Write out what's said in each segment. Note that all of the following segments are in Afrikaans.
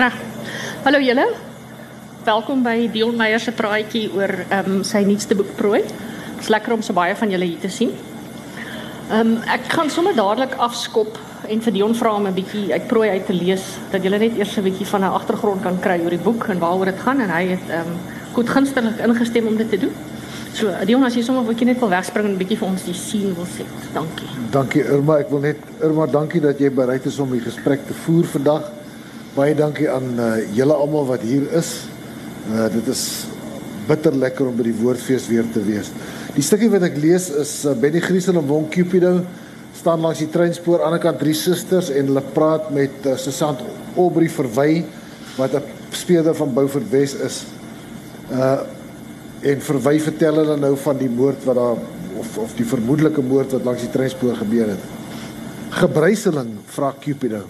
Reg. Hallo julle. Welkom by Dion Meyer se praatjie oor ehm um, sy nuutste boek Prooi. Dit is lekker om so baie van julle hier te sien. Ehm um, ek gaan sommer dadelik afskop en vir Dion vra om 'n bietjie uit Prooi uit te lees dat julle net eers 'n bietjie van 'n agtergrond kan kry oor die boek en waaroor dit gaan en hy het ehm um, goed gunstig ingestem om dit te doen. So, Dion, as jy sommer jy net wil wegspring en 'n bietjie vir ons die sien wil sê. Dankie. Dankie Irma, ek wil net Irma dankie dat jy bereid is om die gesprek te voer vandag. Baie dankie aan uh, julle almal wat hier is. Uh, dit is bitter lekker om by die woordfees weer te wees. Die stukkie wat ek lees is uh, Benny Griesel en Wong Cupido staan langs die treinspoor aan die ander kant drie susters en hulle praat met uh, Susan Aubrey Verwy wat 'n speler van Beaufort Wes is. Uh en Verwy vertel hulle nou van die moord wat daar of of die vermoedelike moord wat langs die treinspoor gebeur het. Gebruiseling vra Cupido.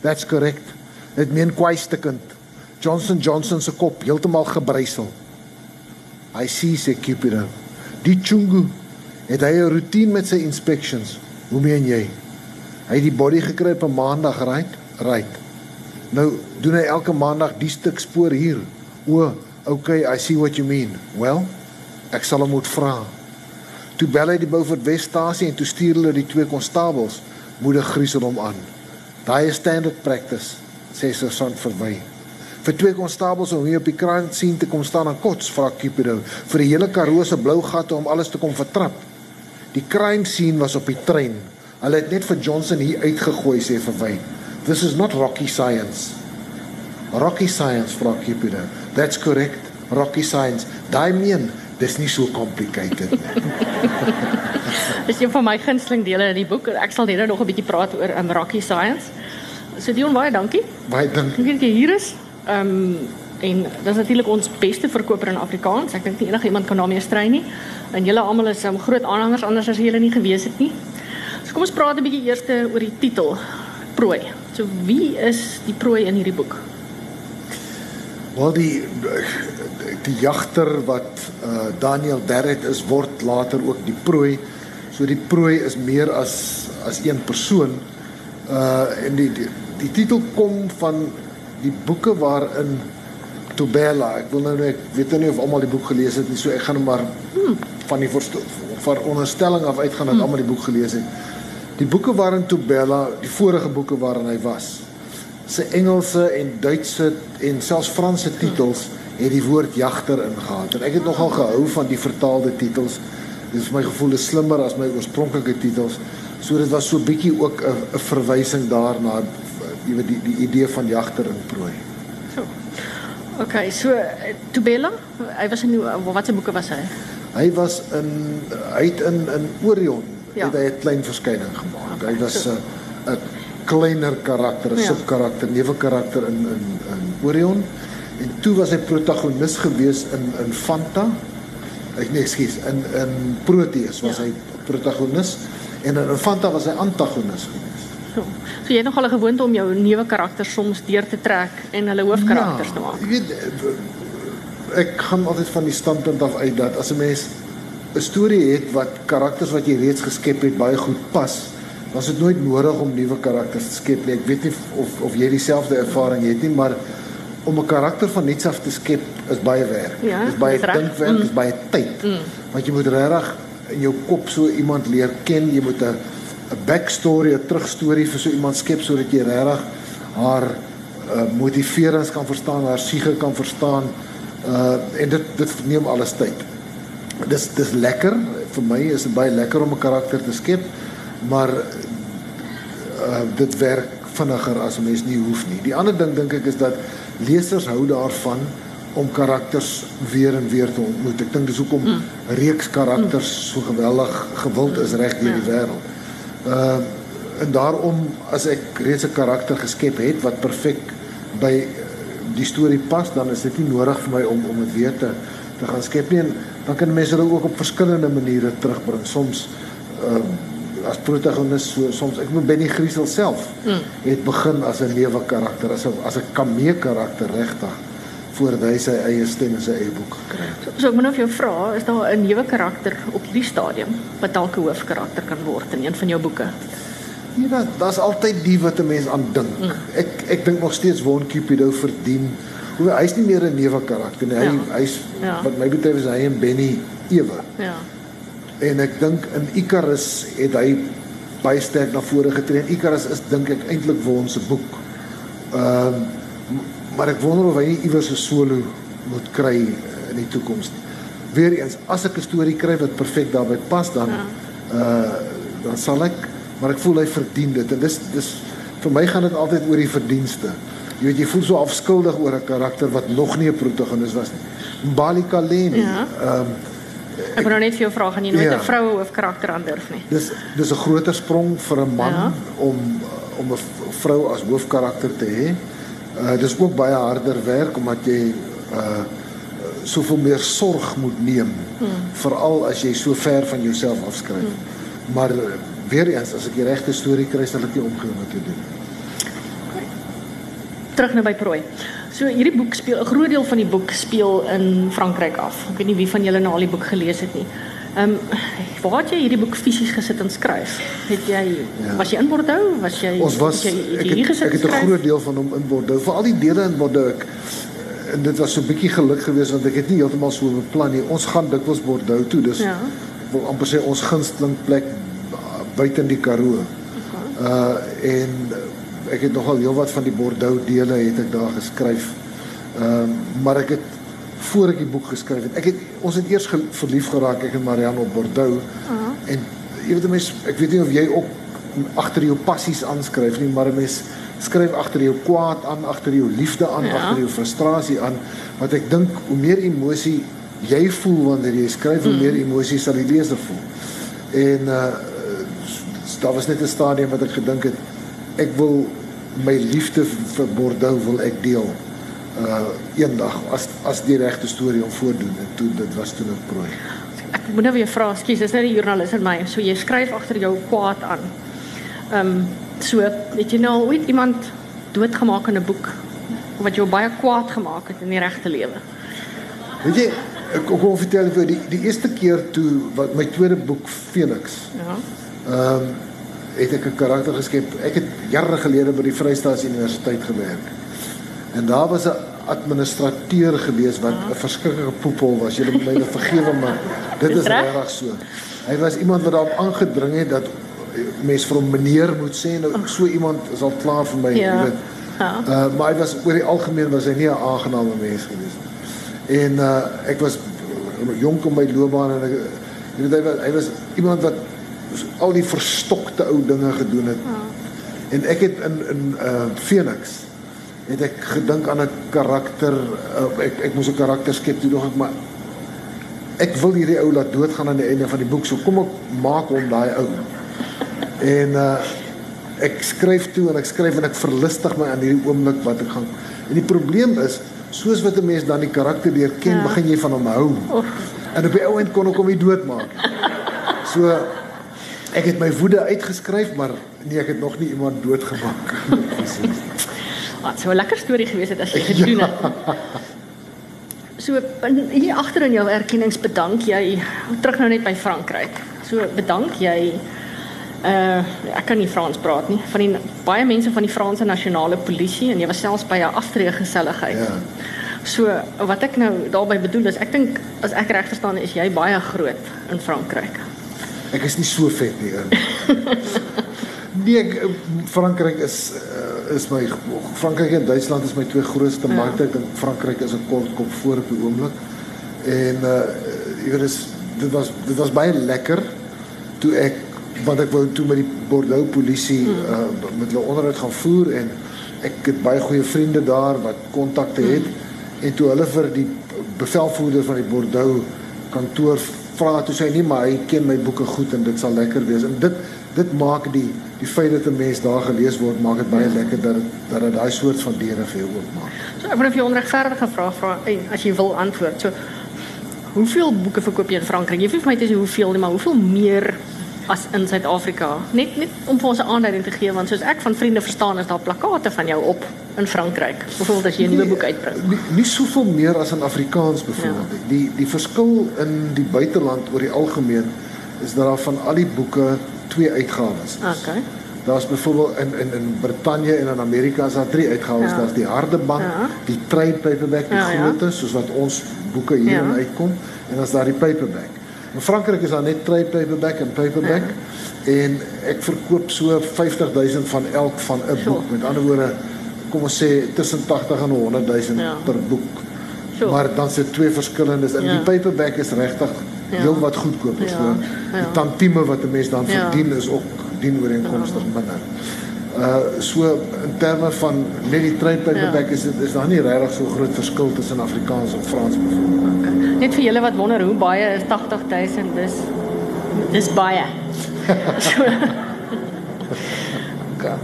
That's correct. Dit meen kwaistekind. Johnson Johnson se kop heeltemal gebruisel. Hy sê sê Cupido. Die chungu het hy 'n roetine met sy inspections. Hoe meen jy? Hy het die body gekry op 'n maandag, right? Right. Nou doen hy elke maandag die stuk spoor hier. O, okay, I see what you mean. Well, ek sal hom moet vra. Toe bel hy die Beaufort Wesstasie en toe stuur hulle die twee konstabels moedig Griesel hom aan. Daai is standard practice, sê Sergeant Verwy. Vir twee konstabels om hier op die kraan sien te kom staan en kots vra Cupido vir die hele Karoo se blou gatte om alles te kom vertrap. Die crime scene was op die trein. Hulle het net vir Johnson hier uitgegooi sê Verwy. This is not rocky science. Rocky science vra Cupido. That's correct. Rocky science. Daai meen dis nie so complicated nie. Dis een van my gunsteling dele in die boek. Ek sal net nog 'n bietjie praat oor um, Rocky Science. So Dion, baie dankie. Baie dankie. Ek weet jy hier is. Ehm um, en dit is natuurlik ons beste verkoper in Afrikaans. Ek dink nie enige iemand kan daarmee strei nie. En julle almal is um, groot aanhangers anders as julle nie gewees het nie. So kom ons praat 'n bietjie eers oor die titel Prooi. So wie is die prooi in hierdie boek? Wel die die jagter wat uh, Daniel Derret is word later ook die prooi. So die prooi is meer as as een persoon. Uh en die die, die titel kom van die boeke waarin Tobela, ek wil nou ek weet nou nie of almal die boek gelees het nie, so ek gaan maar hmm, van die veronderstelling af uitgaan dat hmm. almal die boek gelees het. Die boeke waarin Tobela, die vorige boeke waarin hy was, se Engelse en Duitse en selfs Franse titels het die woord jagter ingehaal. En ek het nogal gehou van die vertaalde titels. Dit is my gevoel is slimmer as my oorspronklike titels. So dit was so bietjie ook 'n verwysing daarna jy weet die die idee van jagter en prooi. So. Okay, so Tobela, hy was in watse boeke was hy? Hy was in hy het in in Orion ja. het hy 'n klein verskyning gemaak. Okay, hy was 'n so. 'n kleiner karakter, 'n ja. subkarakter, nevenkarakter in in in Orion. En toe was hy protagonis gewees in in Fanta. Ek nee, ekskuus, in in Proteus was ja. hy protagonis en in Fanta was hy antagonis gewees. So, jy het nogal gewoond om jou nuwe karakters soms deur te trek en hulle hoofkarakters ja, te maak. Jy weet ek gaan altyd van die standpunt af uit dat as 'n mens 'n storie het wat karakters wat jy reeds geskep het baie goed pas, was dit nooit nodig om nuwe karakters te skep nie. Ek weet nie of of jy dieselfde ervaring het nie, maar om 'n karakter van niks af te skep is baie werk. Ja, is baie dinkwerk, mm. is baie tyd. Mm. Want jy moet regtig in jou kop so iemand leer ken, jy moet 'n 'n backstory, 'n terugstorie vir so iemand skep sodat jy regtig haar uh, motiverings kan verstaan, haar siege kan verstaan. Uh en dit dit neem alles tyd. Dis dis lekker vir my is dit baie lekker om 'n karakter te skep, maar uh dit werk vinniger as 'n mens nie hoef nie. Die ander ding dink ek is dat lesers hou daarvan om karakters weer en weer te ontmoet. Ek dink dis hoekom mm. reeks karakters so geweldig gewild is reg deur die ja. wêreld. Uh en daarom as ek reeds 'n karakter geskep het wat perfek by die storie pas, dan is dit nie nodig vir my om om dit weer te te gaan skep nie. En dan kan mense dit ook op verskillende maniere terugbring. Soms uh as protagonis so soms ek moet Benny Griesel self mm. het begin as 'n lewe karakter as 'n as 'n kamee karakter regtig voordat hy sy eie stem in sy eie boek gekry het. So, so ek moet nou vir jou vra, is daar 'n nuwe karakter op hierdie stadium wat dalk 'n hoofkarakter kan word in een van jou boeke? Ja, daar's altyd die wat 'n mens aan dink. Mm. Ek ek dink nog steeds Won Cupido verdien. Hoe hy's nie meer 'n nuwe karakter nie. Hy ja. hy's ja. wat my betref is hy en Benny ewe. Ja. En ek dink in Icarus het hy baie sterk na vore getree. Icarus is dink ek eintlik Won se boek. Ehm um, maar ek wonder of hy iewers 'n solo moet kry in die toekoms. Weereens, as ek 'n storie kry wat perfek daarbey pas dan uh dan sal ek maar ek voel hy verdien dit en dis dis vir my gaan dit altyd oor die verdienste. Jy weet jy voel so afskuldig oor 'n karakter wat nog nie 'n protagonis was nie. Mbali Kaleni. Ja. Ehm um, Ek wil nou net vir jou vra gaan jy nooit 'n ja. vroue hoofkarakter aandurf nie. Dis dis 'n groter sprong vir 'n man ja. om om 'n vrou as hoofkarakter te hê. Uh dis ook baie harder werk omdat jy uh soveel meer sorg moet neem. Hmm. Veral as jy so ver van jouself afskryf. Hmm. Maar weer eens as ek die regte storie kry sal ek dit omgee om te doen. Terug nou by prooi. So hierdie boek speel 'n groot deel van die boek speel in Frankryk af. Ek weet nie wie van julle nou al die boek gelees het nie. Ehm um, waar het jy hierdie boek fisies gesit en skryf? Het jy ja. was jy in Bordeaux? Was jy Ons was jy, ek het, ek het 'n groot deel van hom in Bordeaux. Veral die dele in Bordeaux. Ek, en dit was so 'n bietjie geluk geweest want ek het nie heeltemal so beplan nie. Ons gaan dikwels Bordeaux toe, dus ja. wil amper sê ons gunsteling plek buite in die Karoo. Okay. Uh en ek het nogal heelwat van die Bordeaux dele het ek daar geskryf. Ehm uh, maar ek het voor ek die boek geskryf het. Ek het ons het eers verlief geraak ek en Marianne op Bordeaux. Uh -huh. En jy weet mense, ek weet nie of jy ook agter jou passies aanskryf nie, maar 'n mens skryf agter jou kwaad aan, agter jou liefde aan, ja. agter jou frustrasie aan, want ek dink hoe meer emosie jy voel wanneer jy skryf, hoe mm. meer emosie sal die leser voel. En uh daar was net 'n stadium wat ek gedink het ek wil my liefde vir Bordeaux wil ek deel uh eendag as as die regte storie om voordoen en toe dit was toe 'n prooi. Ek moet nou weer vra, skus, dis net die joernalis in my. So jy skryf agter jou kwaad aan. Ehm um, so het jy nou ooit iemand doodgemaak in 'n boek wat jou baie kwaad gemaak het in die regte lewe? Weet jy, ek kom om vertel vir die die eerste keer toe wat my tweede boek Phoenix. Ja. Ehm um, het ek 'n karakter geskep. Ek het jare gelede by die Vrystaat Universiteit gewerk. En daar was 'n administrateur gewees wat 'n verskriklike poepel was. Julle moet my nou vergewe maar dit is regtig so. Hy was iemand wat daarop aangedring het dat mense vir hom meneer moet sê. Nou so iemand is al klaar vir my, ja. jy weet. Ja. Uh maar hy was oor die algemeen was hy nie 'n aangename mens gewees nie. En uh ek was jonk in my loopbaan en ek jy weet hy was, hy was iemand wat al die verstokte ou dinge gedoen het. Ja. En ek het in in uh Phoenix het ek gedink aan 'n karakter uh, ek ek moes 'n karakter skep toe nog ek maar ek wil hierdie ou laat doodgaan aan die einde van die boek so kom ek maak hom daai ou. En uh ek skryf toe en ek skryf en ek verlustig my aan hierdie oomblik wat ek gaan. En die probleem is soos wat 'n mens dan die karakter leer ken ja. begin jy van hom hou. Oh. en op die ou end kon ek hom nie doodmaak. So ek het my woede uitgeskryf maar nee ek het nog nie iemand doodgemaak Wat so 'n lekker storie gewees het as jy gedoen het. Ja. So hier agter in jou erkennings bedank jy terug nou net by Frankryk. So bedank jy uh ek kan nie Frans praat nie van die baie mense van die Franse nasionale polisie en jy was selfs by 'n aftreegeselligheid. Ja. So wat ek nou daarmee bedoel is ek dink as ek reg verstaan is jy baie groot in Frankryk. Ek is nie so vet nie. nee, Frankryk is uh, is my Frankryk en Duitsland is my twee grootste ja. markte. Ek dink Frankryk is 'n kort kop voor op die oomblik. En uh jy weet dis dit was dit was baie lekker toe ek want ek wou toe met die Bordeaux polisie uh met hulle onderhoud gaan voer en ek het baie goeie vriende daar wat kontakte het mm. en toe hulle vir die bevelvoerder van die Bordeaux kantoor vra toe sê hy nie maar hy ken my boeke goed en dit sal lekker wees en dit dit maak die die feit dat 'n mens daar gelees word maak dit baie lekker dat dat dit daai soort van deure vir jou oopmaak. So ek wil vir jou onregverdige vraag vra en as jy wil antwoord. So hoeveel boeke verkoop jy in Frankryk? Jy vir my te sê hoeveel nie, maar hoeveel meer as in Suid-Afrika? Net net om vir ons 'n aanduiding te gee want soos ek van vriende verstaan is daar plakate van jou op in Frankryk. Byvoorbeeld as jy 'n nuwe boek uitbring. Nie, nie soveel meer as in Afrikaans byvoorbeeld. Ja. Die die verskil in die buiteland oor die algemeen is dat daar van al die boeke twee uitgawes is. Okay. Daar's byvoorbeeld in in in Brittanje en in Amerika is daar drie uitgawes. Ja. Daar's die harde band, Ja. die trade paperback, die Ja, ja. grootte soos wat ons boeke hier Ja. in uitkom en dan's daar die paperback. In Frankryk is daar net trade paperback en paperback en ek verkoop so 50000 van elk van 'n Sure. boek. Met ander woorde, kom ons sê tussen 80 en 100000 Ja. per boek. Sure. Maar dan se twee verskillendes en Ja. die paperback is regtig Ja. heel wat goedkoper Ja. voor. Ja. Die tantieme wat 'n mens dan Ja. verdien is ook dienooreenkomstig minder. Uh so in terme van net die trade paperback is dit is daar nie regtig so groot verskil tussen Afrikaans en Frans byvoorbeeld. Okay. Net vir julle wat wonder hoe baie is 80000 dis dis baie. so, Okay.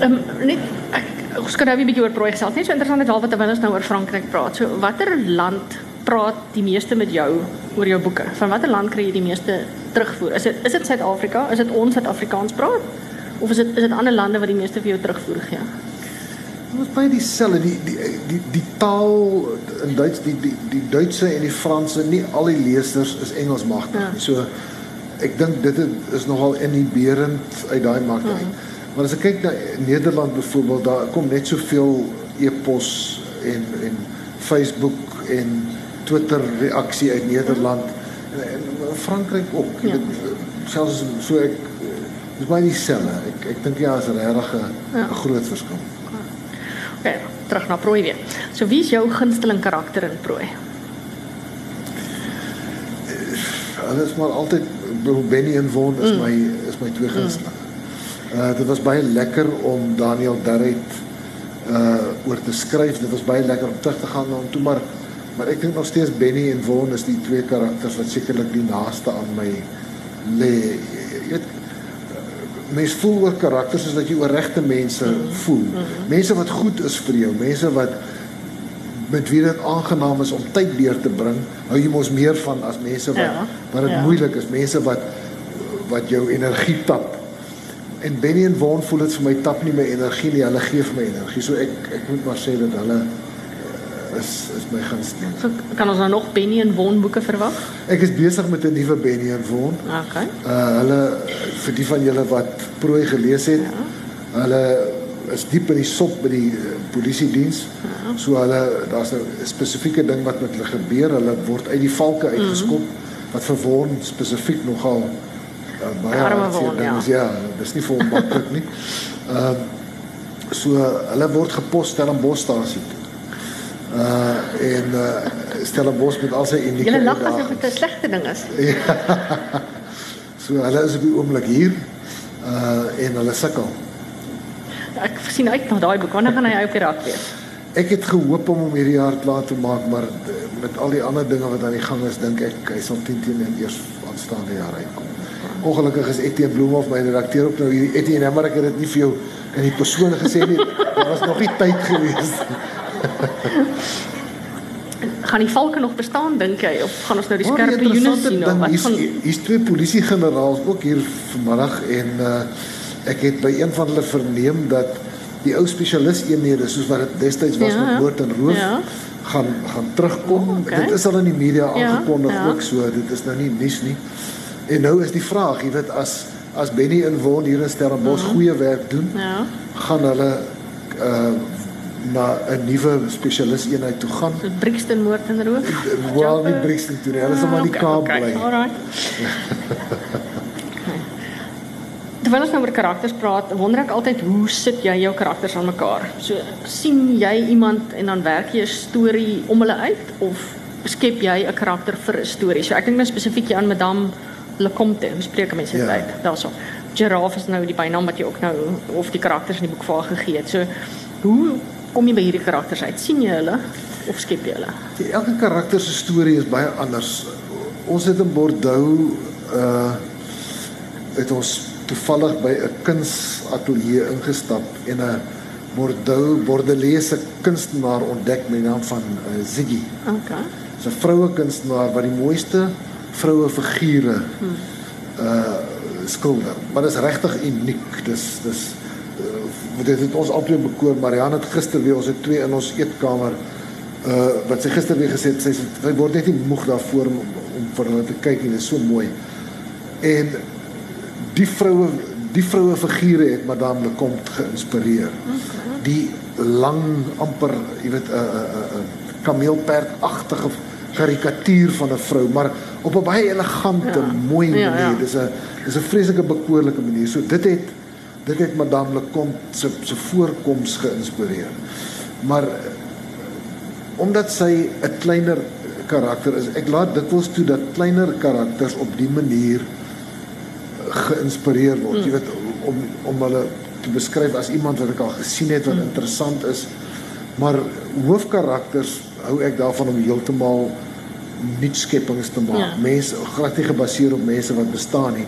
Ehm um, net ek ons kan nou 'n bietjie oor prooi gesels. Net so interessant is alwat terwyl ons nou oor Frankryk praat. So watter land praat die meeste met jou oor jou boeke? Van watter land kry jy die meeste terugvoer? Is dit is dit Suid-Afrika? Is dit ons wat Afrikaans praat? Of is dit is dit ander lande wat die meeste vir jou terugvoer gee? Was baie dieselfde die die die die taal in Duits die die die Duitse en die Franse nie al die lesers is Engels magtig Ja. nie. So ek dink dit is nogal inhiberend uit daai mark uit. Maar as ek kyk na Nederland byvoorbeeld, daar kom net soveel e-pos en en Facebook en Twitter reaksie uit Nederland en, en Frankryk ook. Ja. Dit, selfs so ek dis baie dieselfde. Ek ek dink ja, is regtig 'n Ja. groot verskil. Okay, terug na prooi weer. So wie is jou gunsteling karakter in prooi? Hulle is maar altyd Benny en Von is mm. my is my twee gunsteling. Uh dit was baie lekker om Daniel Darret uh oor te skryf. Dit was baie lekker om terug te gaan na hom toe maar maar ek dink nog steeds Benny en Von is die twee karakters wat sekerlik die naaste aan my lê. Jy weet mens voel oor karakters soos wat jy oor regte mense mm. voel. Mense wat goed is vir jou, mense wat met wie dit aangenaam is om tyd deur te bring, hou jy mos meer van as mense wat Ja, wat dit ja. moeilik is, mense wat wat jou energie tap. En Benny en Von voel dit vir my tap nie my energie nie, hulle gee vir my energie. So ek ek moet maar sê dat hulle is is my gunsteling. So kan ons nou nog Benny en Won boeke verwag? Ek is besig met 'n nuwe Benny en Von. Okay. Uh hulle vir die van julle wat prooi gelees het, ja. hulle is diep in die sop by die uh, polisie diens. Ja. So hulle daar's 'n spesifieke ding wat met hulle gebeur. Hulle word uit die valke uitgeskop mm -hmm. wat vir Von spesifiek nogal uh, baie hartseer ding ja. is. Ja, dis nie vir hom maklik nie. Ehm so hulle word gepos Stellenboschstasie toe. Uh en uh Stellenbosch met al sy unieke Julle lag asof dit 'n slegte ding is. So hulle is op die oomblik hier uh en hulle sukkel. Ek sien uit na daai boek. Wanneer gaan hy op die rak wees? Ek het gehoop om hom hierdie jaar klaar te maak, maar met al die ander dinge wat aan die gang is, dink ek hy sal 10 teen en eers aanstaande jaar uitkom. Ongelukkig is Etienne Bloemhof my redakteur ook nou hierdie Etienne, maar ek het dit nie vir jou in die persoon gesê nie. Daar was nog nie tyd gewees. Gaan die valke nog bestaan dink jy of gaan ons nou die skerpe joene sien of ding, wat hier's gaan hier's twee polisiegeneraals ook hier vanmiddag en uh ek het by een van hulle verneem dat die ou spesialis eenhede soos wat dit destyds was Ja, met ja. moord en roof Ja. gaan gaan terugkom. Oh, okay. Dit is al in die media Ja, aangekondig ja. ook so, dit is nou nie nuus nie. En nou is die vraag, jy weet as as Benny en Von hier in Stellenbosch Mhm. goeie werk doen, Ja. gaan hulle uh na 'n nuwe spesialis eenheid toe gaan. So Brixton moord en roof. Wel nie Brixton toe nie. Hulle sal maar die Okay, Kaap okay, bly. Alright. Terwyl ons nou oor karakters praat, wonder ek altyd hoe sit jy jou karakters aan mekaar? So sien jy iemand en dan werk jy 'n storie om hulle uit of skep jy 'n karakter vir 'n storie? So ek dink nou spesifiek aan Madame Lecomte, hoe spreek mense dit Ja. uit? Daarso. Giraffe is nou die bynaam wat jy ook nou of die karakters in die boek vir haar gegee het. So hoe kom jy by hierdie karakters uit? sien jy hulle of skep jy hulle? Die, elke karakter se storie is baie anders. Ons het in Bordeaux uh het ons toevallig by 'n kunsatelier ingestap en 'n Bordeaux Bordelese kunstenaar ontdek met die naam van uh, Ziggy. Okay. 'n vroue kunstenaar wat die mooiste vroue figure uh skilder. Maar dit is regtig uniek. Dis dis dit het ons altyd bekoor. Marianne het gister weer ons het twee in ons eetkamer uh wat sy gister weer gesê het sy sy word net nie moeg daarvoor om, om vir hulle te kyk nie. Dit is so mooi. En die vroue die vroue figure het Madame Lecompte geïnspireer. Die lang amper, jy weet 'n 'n 'n kameelperdagtige karikatuur van 'n vrou, maar op 'n baie elegante, ja. mooi manier. Ja, ja. Dis 'n dis 'n vreeslike bekoorlike manier. So dit het dit het Madame Lecompte se se voorkoms geïnspireer. Maar omdat sy 'n kleiner karakter is, ek laat dikwels toe dat kleiner karakters op die manier geïnspireer word. Mm. Jy weet om om hulle te beskryf as iemand wat ek al gesien het wat mm. interessant is. Maar hoofkarakters hou ek daarvan om heeltemal nuut skepings te maak. Ja. Mense glad nie gebaseer op mense wat bestaan nie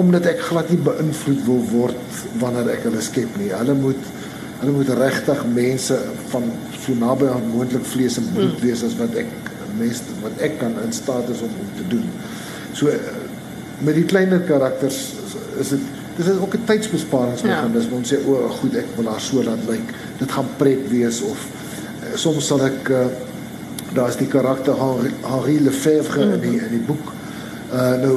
omdat ek glad nie beïnvloed wil word wanneer ek hulle skep nie. Hulle moet hulle moet regtig mense van so naby aan moontlik vlees en bloed mm. wees as wat ek meeste wat ek kan in staat is om om te doen. So met die kleiner karakters is dit dis is ook 'n tydsbesparingsmeganisme. Ja. Ons sê o, goed, ek wil haar so laat lyk. Dit gaan pret wees of uh, soms sal ek uh, daar's die karakter Henri Lefebvre mm in die in die boek. Uh nou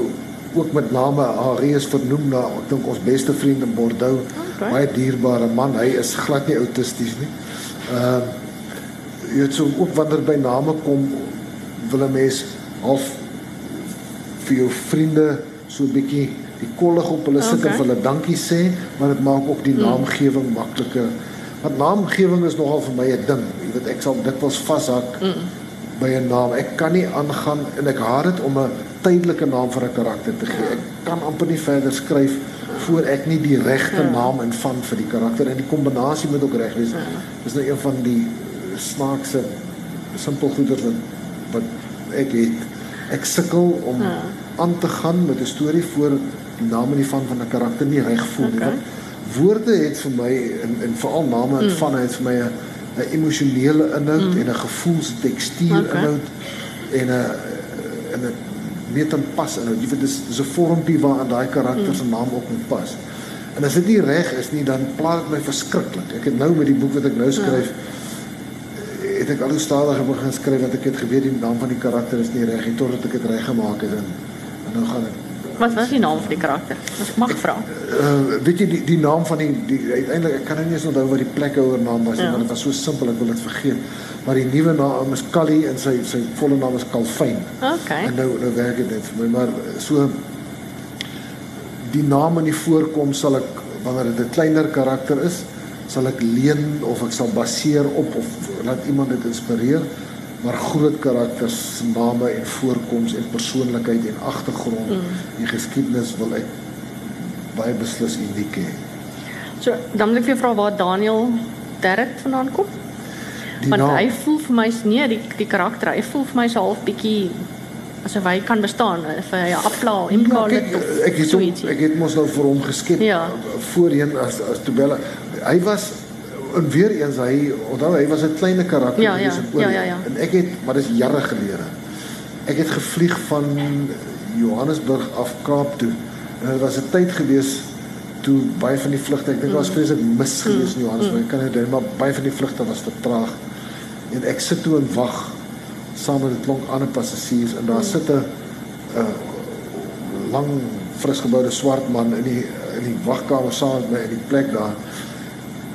ook met name is vernoem na ek dink ons beste vriend in Bordeaux. Okay. Baie dierbare man. Hy is glad nie autisties nie. Uh jy weet so ook wanneer by name kom wil 'n mens half vir jou vriende so 'n bietjie die kollig op hulle sit okay. en hulle dankie sê, maar dit maak ook die mm. naamgewing makliker. Want naamgewing is nogal vir my 'n ding. Jy weet ek sal dikwels vashak. Mm by 'n naam. Ek kan nie aangaan en ek haat dit om 'n tydelike naam vir 'n karakter te gee. Ek kan amper nie verder skryf voor ek nie die regte ja. naam in van vir die karakter en die kombinasie moet ook reg wees. Ja. Dis nou een van die snaakse simpel goeders wat wat ek het. Ek sukkel om ja. aan te gaan met 'n storie voor die naam en die van van 'n karakter nie reg voel nie. Okay. Woorde het vir my en en veral name en mm. van het vir my 'n 'n emosionele inhoud mm. en 'n gevoelstekstuur okay. inhoud en 'n en 'n weet dan pas inhoud. Jy weet dis dis 'n vormpie waaraan daai karakter se naam ook moet pas. En as dit nie reg is nie, dan pla dit my verskriklik. Ek het nou met die boek wat ek nou skryf het ek al hoe stadiger begin skryf dat ek het geweet die naam van die karakter is nie reg nie totdat ek dit reg gemaak het en, en nou gaan ek Wat was die naam van die karakter? As ek mag vra. Uh weet jy die die naam van die die uiteindelik ek kan nou nie eens onthou wat die plekhouer naam was nie, ja. want dit was so simpel ek wil dit vergeet. Maar die nuwe naam is Callie en sy sy volle naam is Calfyn. Okay. En nou nou werk dit vir my, maar so die naam in die voorkom sal ek wanneer dit 'n kleiner karakter is, sal ek leen of ek sal baseer op of laat iemand dit inspireer maar groot karakters name en voorkoms en persoonlikheid en agtergrond mm. en geskiedenis wil ek baie beslis uniek hê. So, dan wil ek vir vra waar Daniel Derek vandaan kom. Die Want naam, hy voel vir my nee, die die karakter, hy voel vir my so half bietjie asof hy kan bestaan vir 'n aflaal en ja, ek het so ek het mos nou vir hom geskep ja. voorheen as as Tobella. Hy was en weer eens hy onthou hy was 'n klein karakter ja, ja, ja, ja, ja. en ek het maar dis jare gelede. Ek het gevlieg van Johannesburg af Kaap toe. En dit was 'n tyd gewees toe baie van die vlugte, ek dink daar was mm. vreeslik mis gewees in Johannesburg. Mm. Ek kan dit maar baie van die vlugte was te traag. En ek sit toe en wag saam met 'n klomp ander passasiers en daar mm. sit 'n 'n lang frisgeboude swart man in die in die wagkamer saam met my in die plek daar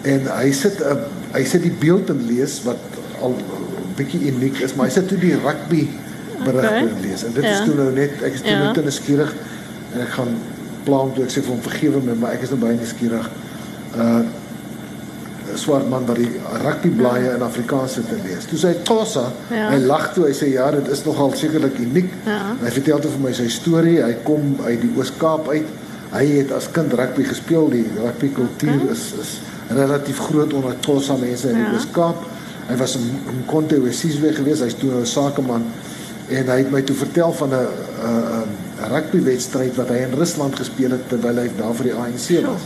en hy sit 'n uh, hy sit die beeld en lees wat al bietjie uniek is, maar hy sit toe die rugby berigte okay. lees. En dit ja. is toe nou net ek is toe ja. net nuuskierig en ek gaan plan toe ek sê vir hom vergewe my, maar ek is nou baie nuuskierig. Uh swart man wat die rugby blaaie ja. in Afrikaans sit te lees. Toe sê hy Tosa, ja. hy lag toe, hy sê ja, dit is nogal sekerlik uniek. Ja. Hy vertel toe vir my sy storie. Hy kom uit die Oos-Kaap uit. Hy het as kind rugby gespeel. Die rugby kultuur okay. is is relatief groot onder Xhosa mense in die ja. Weskaap. Hy was in, in Konte Wesizwe gewees, hy's toe 'n sakeman en hy het my toe vertel van 'n 'n 'n rugby wedstryd wat hy in Rusland gespeel het terwyl hy daar vir die ANC was.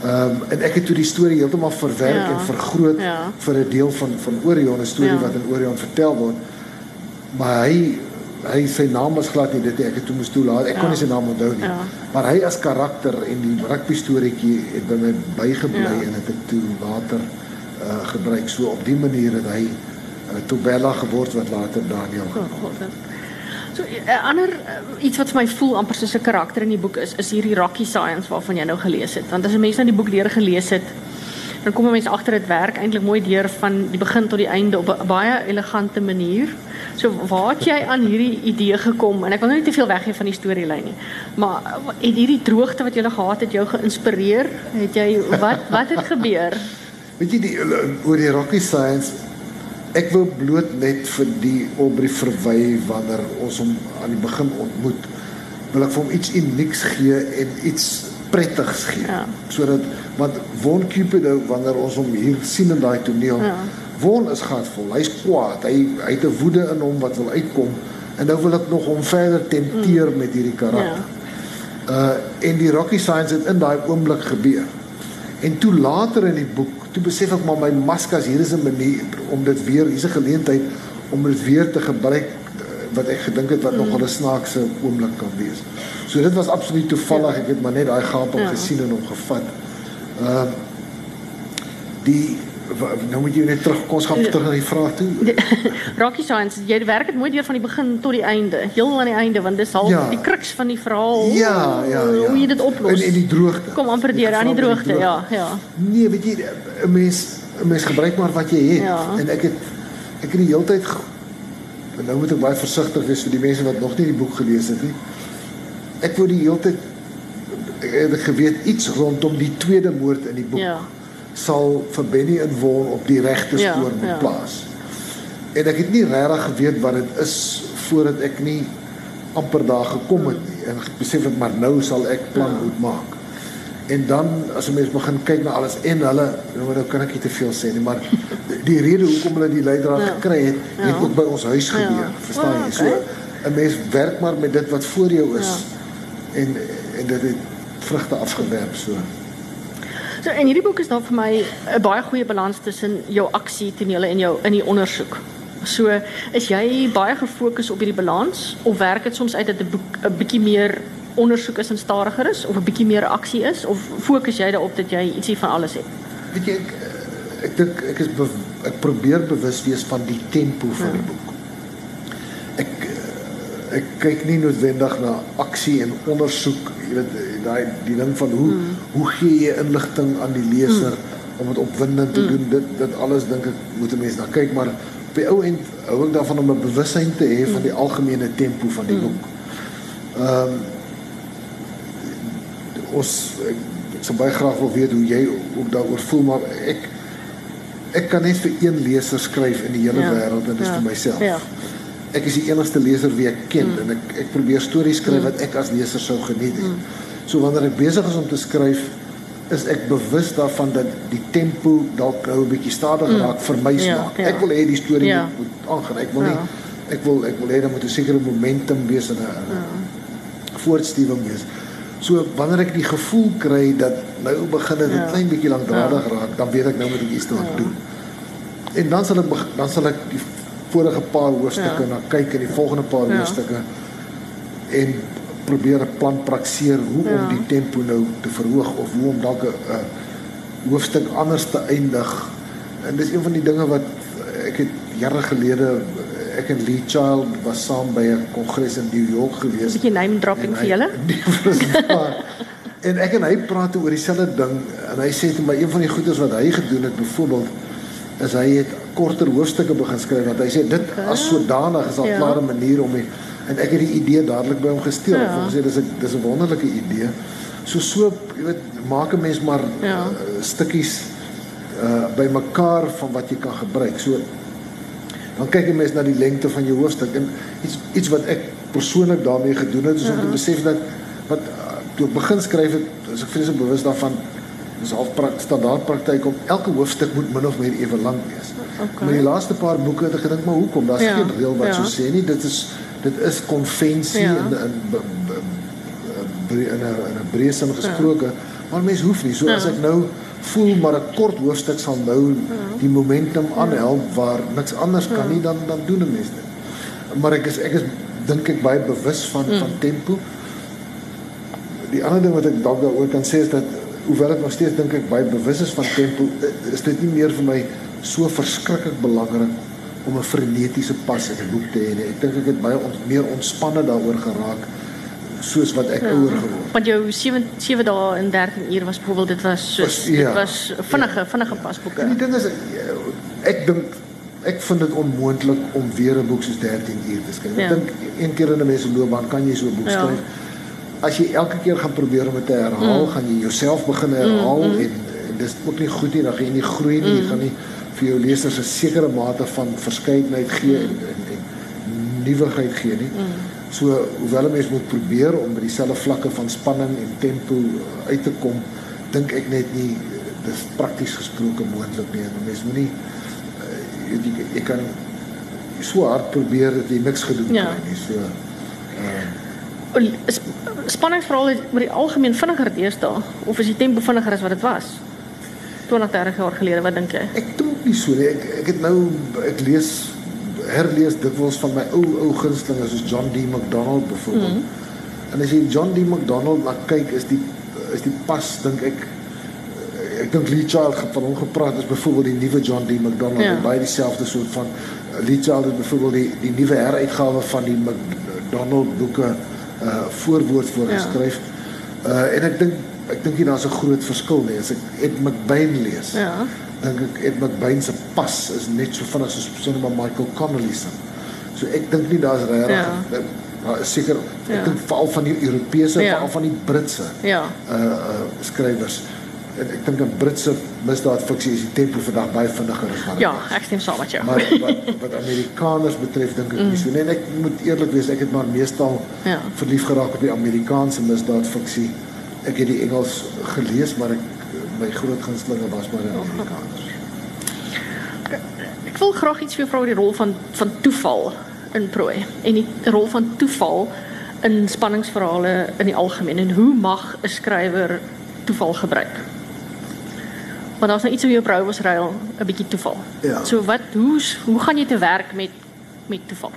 Ehm um, en ek het toe die storie heeltemal verwerk ja. en vergroot ja. vir 'n deel van van Orion 'n storie ja. wat in Orion vertel word. Maar hy hy sy naam was glad nie dit ek het toe moes toelaat ek ja. kon nie sy naam onthou nie ja. maar hy as karakter en die rugby storieetjie het by my bygebly ja. en het ek toe later uh, gebruik so op die manier het hy uh, Tobella geword wat later Daniel geword het So 'n ander uh, iets wat vir my voel amper soos 'n karakter in die boek is, is hierdie Rocky Science waarvan jy nou gelees het. Want as 'n mens nou die boek leer gelees het, dan kom 'n mens agter dit werk eintlik mooi deur van die begin tot die einde op 'n baie elegante manier. So waar het jy aan hierdie idee gekom? En ek wil nou nie te veel weggee van die storielyn nie. Maar het hierdie droogte wat jy gele gehad het jou geïnspireer? Het jy wat wat het gebeur? Weet jy die oor die Rocky Science ek wil bloot net vir die Aubrey verwy wanneer ons hom aan die begin ontmoet wil ek vir hom iets unieks gee en iets prettigs gee. Ja. Sodat want Von Cupido wanneer ons hom hier sien in daai toneel, ja. Von is gatvol. Hy's kwaad. Hy hy het 'n woede in hom wat wil uitkom en nou wil ek nog hom verder tenteer mm. met hierdie karakter. Ja. Uh en die Rocky Science het in daai oomblik gebeur. En toe later in die boek, toe besef ek maar my maskas hier is 'n manier om dit weer, hier's 'n geleentheid om dit weer te gebruik wat ek gedink het wat mm. nog 'n snaakse oomblik kan wees. So dit was absoluut toevallig. Ja. Ek het maar net daai gaping ja. gesien en hom gevat. Ehm uh, die nou moet jy net terug kom ons gaan terug na die vraag toe. Rocky Science, jy werk dit mooi deur van die begin tot die einde, heel aan die einde want dis al ja. die kruks van die verhaal. Ja, ja, ja. Hoe jy dit oplos. En en die droogte. Kom amper deur aan die droogte, ja, ja. Nee, weet jy 'n mens 'n mens gebruik maar wat jy het ja. en ek het ek het die hele tyd nou moet ek baie versigtig wees vir die mense wat nog nie die boek gelees het nie. Ek wou die hele tyd ek het geweet iets rondom die tweede moord in die boek. Ja sal vir Benny en Won op die regte ja, spoor moet ja, plaas. En ek het nie regtig geweet wat dit is voordat ek nie amper daar gekom het nie en besef ek maar nou sal ek plan ja. moet maak. En dan as 'n mens begin kyk na alles en hulle nou nou kan ek nie te veel sê nie, maar die rede hoekom hulle die leidraad ja. gekry het, ja. het ook by ons huis ja. gebeur. Ja. Verstaan jy? So 'n mens werk maar met dit wat voor jou is. Ja. En en dit het vrugte afgewerp so. So in hierdie boek is daar vir my 'n baie goeie balans tussen jou aksie tonele en jou in die ondersoek. So is jy baie gefokus op hierdie balans of werk dit soms uit dat 'n boek 'n bietjie meer ondersoek is en stadiger is of 'n bietjie meer aksie is of fokus jy daarop dat jy ietsie van alles het? Weet jy ek ek dink ek is ek probeer bewus wees van die tempo van ja. die boek. Ek ek kyk nie noodwendig na aksie en ondersoek, jy weet daai die ding van hoe hmm. hoe gee jy inligting aan die leser hmm. om dit opwindend te hmm. doen dit dit alles dink ek moet 'n mens na kyk maar op die ou end hou ek daarvan om 'n bewussyn te hê van die hmm. algemene tempo van die hmm. boek. Ehm um, ons ek, ek sou baie graag wil weet hoe jy ook daaroor voel maar ek ek kan net vir een leser skryf in die hele ja. wêreld en dit is ja. vir myself. Ja ek is die enigste leser wie ek ken mm. en ek ek probeer stories skryf mm. wat ek as leser sou geniet het. Mm. So wanneer ek besig is om te skryf, is ek bewus daarvan dat die tempo dalk nou 'n bietjie stadiger mm. raak vir my ja, smaak. Ja, ja. Ek wil hê die storie ja. moet aangaan. Ek wil ja. nie ek wil ek wil hê daar moet 'n sekere momentum wees en 'n ja. voortstuwing wees. So wanneer ek die gevoel kry dat nou begin dit 'n ja. klein bietjie lankdradig ja. raak, dan weet ek nou moet ek iets te ja. doen. En dan sal ek dan sal ek die vorige paar hoofstukke ja. na kyk en die volgende paar ja. hoofstukke en probeer 'n plan prakseer hoe ja. om die tempo nou te verhoog of hoe om dalk 'n hoofstuk anders te eindig. En dis een van die dinge wat ek het jare gelede ek en Lee Child was saam by 'n kongres in New York gewees. 'n Bietjie name dropping vir julle. en ek en hy praat oor dieselfde ding en hy sê te my een van die goeders wat hy gedoen het byvoorbeeld is hy het korter hoofstukke begin skryf want hy sê dit as sodanig is al ja. klare manier om die en ek het die idee dadelik by hom gesteel. Ja. Volgens hy dis 'n dis 'n wonderlike idee. So so, jy weet, maak 'n mens maar ja. uh, stukkies uh bymekaar van wat jy kan gebruik. So dan kyk jy mens na die lengte van jou hoofstuk en iets iets wat ek persoonlik daarmee gedoen het is om te ja. besef dat wat uh, toe ek begin skryf het, as ek vreeslik bewus daarvan dis half prakties standaard praktyk om elke hoofstuk moet min of meer ewe lank wees. Okay. Maar die laaste paar boeke het ek gedink maar hoekom? Daar's ja. geen reël wat ja. so sê nie. Dit is dit is konvensie ja. in in in 'n in 'n breë sin gesproke. Ja. Maar mens hoef nie. So ja. as ek nou voel maar 'n kort hoofstuk sal nou die momentum aanhelp waar niks anders kan nie dan dan doen 'n mens dit. Maar ek is ek is dink ek baie bewus van ja. van tempo. Die ander ding wat ek dalk daaroor kan sê is dat hoewel ek nog steeds dink ek baie bewus is van tempo, is dit nie meer vir my so verskriklik belangrik om 'n frenetiese pas in 'n boek te hê nie. Ek dink ek het baie ont, meer ontspanne daaroor geraak soos wat ek ja, ouer geword. Want jou 7 7 dae in 13 uur was byvoorbeeld dit was soos was, ja, dit was vinnige ja. vinnige pasboeke. Die ding is ek dink ek vind dit onmoontlik om weer 'n boek soos 13 uur te skryf. Ja. Ek dink een keer in 'n mens se loopbaan kan jy so 'n boek ja. skryf. As jy elke keer gaan probeer om dit te herhaal, mm. gaan jy jouself begin herhaal mm, mm. en, en dis ook nie goed nie, dan gaan jy nie groei nie, mm. jy gaan nie vir jou lesers 'n sekere mate van verskeidenheid gee mm. en, en, en nuwigheid gee nie. Mm. So hoewel 'n mens moet probeer om by dieselfde vlakke van spanning en tempo uit te kom, dink ek net nie dis prakties gesproke moontlik nie. 'n Mens moet nie jy, jy kan so hard probeer dat jy niks gedoen ja. kry nie. So ehm uh, spanningsverhaal oor die algemeen vinniger deesdae of is die tempo vinniger as wat dit was 20 30 jaar gelede wat dink jy? Ek dink nie so nie. Ek ek het nou ek lees herlees dikwels van my ou ou gunstelinge soos John D. McDonald byvoorbeeld. Mm. En as jy John D. McDonald na kyk is die is die pas dink ek ek dink Lee Child het van hom gepraat as byvoorbeeld die nuwe John D McDonald ja. baie dieselfde soort van uh, Lee Child het byvoorbeeld die die nuwe heruitgawe van die McDonald boeke uh voorwoord voorgeskryf. Ja. Uh en ek dink ek dink hier daar's 'n groot verskil nie as ek Ed McBain lees. Ja. Dink ek Ed McBain se pas is net so vinnig soos sonder maar Michael Connelly se. So ek dink nie daar's regtig ja. Maar seker ek ja. dink veral van die Europese ja. veral van die Britse ja. uh uh skrywers en ek dink 'n Britse misdaadfiksie is die tempo vandag baie vinniger as wat Ja, ek stem saam met jou. Maar wat wat Amerikaners betref dink ek mm. nie so nie. En ek moet eerlik wees, ek het maar meestal ja. verlief geraak op die Amerikaanse misdaadfiksie. Ek het die Engels gelees, maar ek my groot gunstelinge was maar die Amerikaners. Ek wil graag iets vir jou vra oor die rol van van toeval in prooi en die rol van toeval in spanningsverhale in die algemeen en hoe mag 'n skrywer toeval gebruik? Want daar's nou iets op jou brou was ruil, 'n bietjie toeval. Ja. So wat hoe hoe gaan jy te werk met met toeval?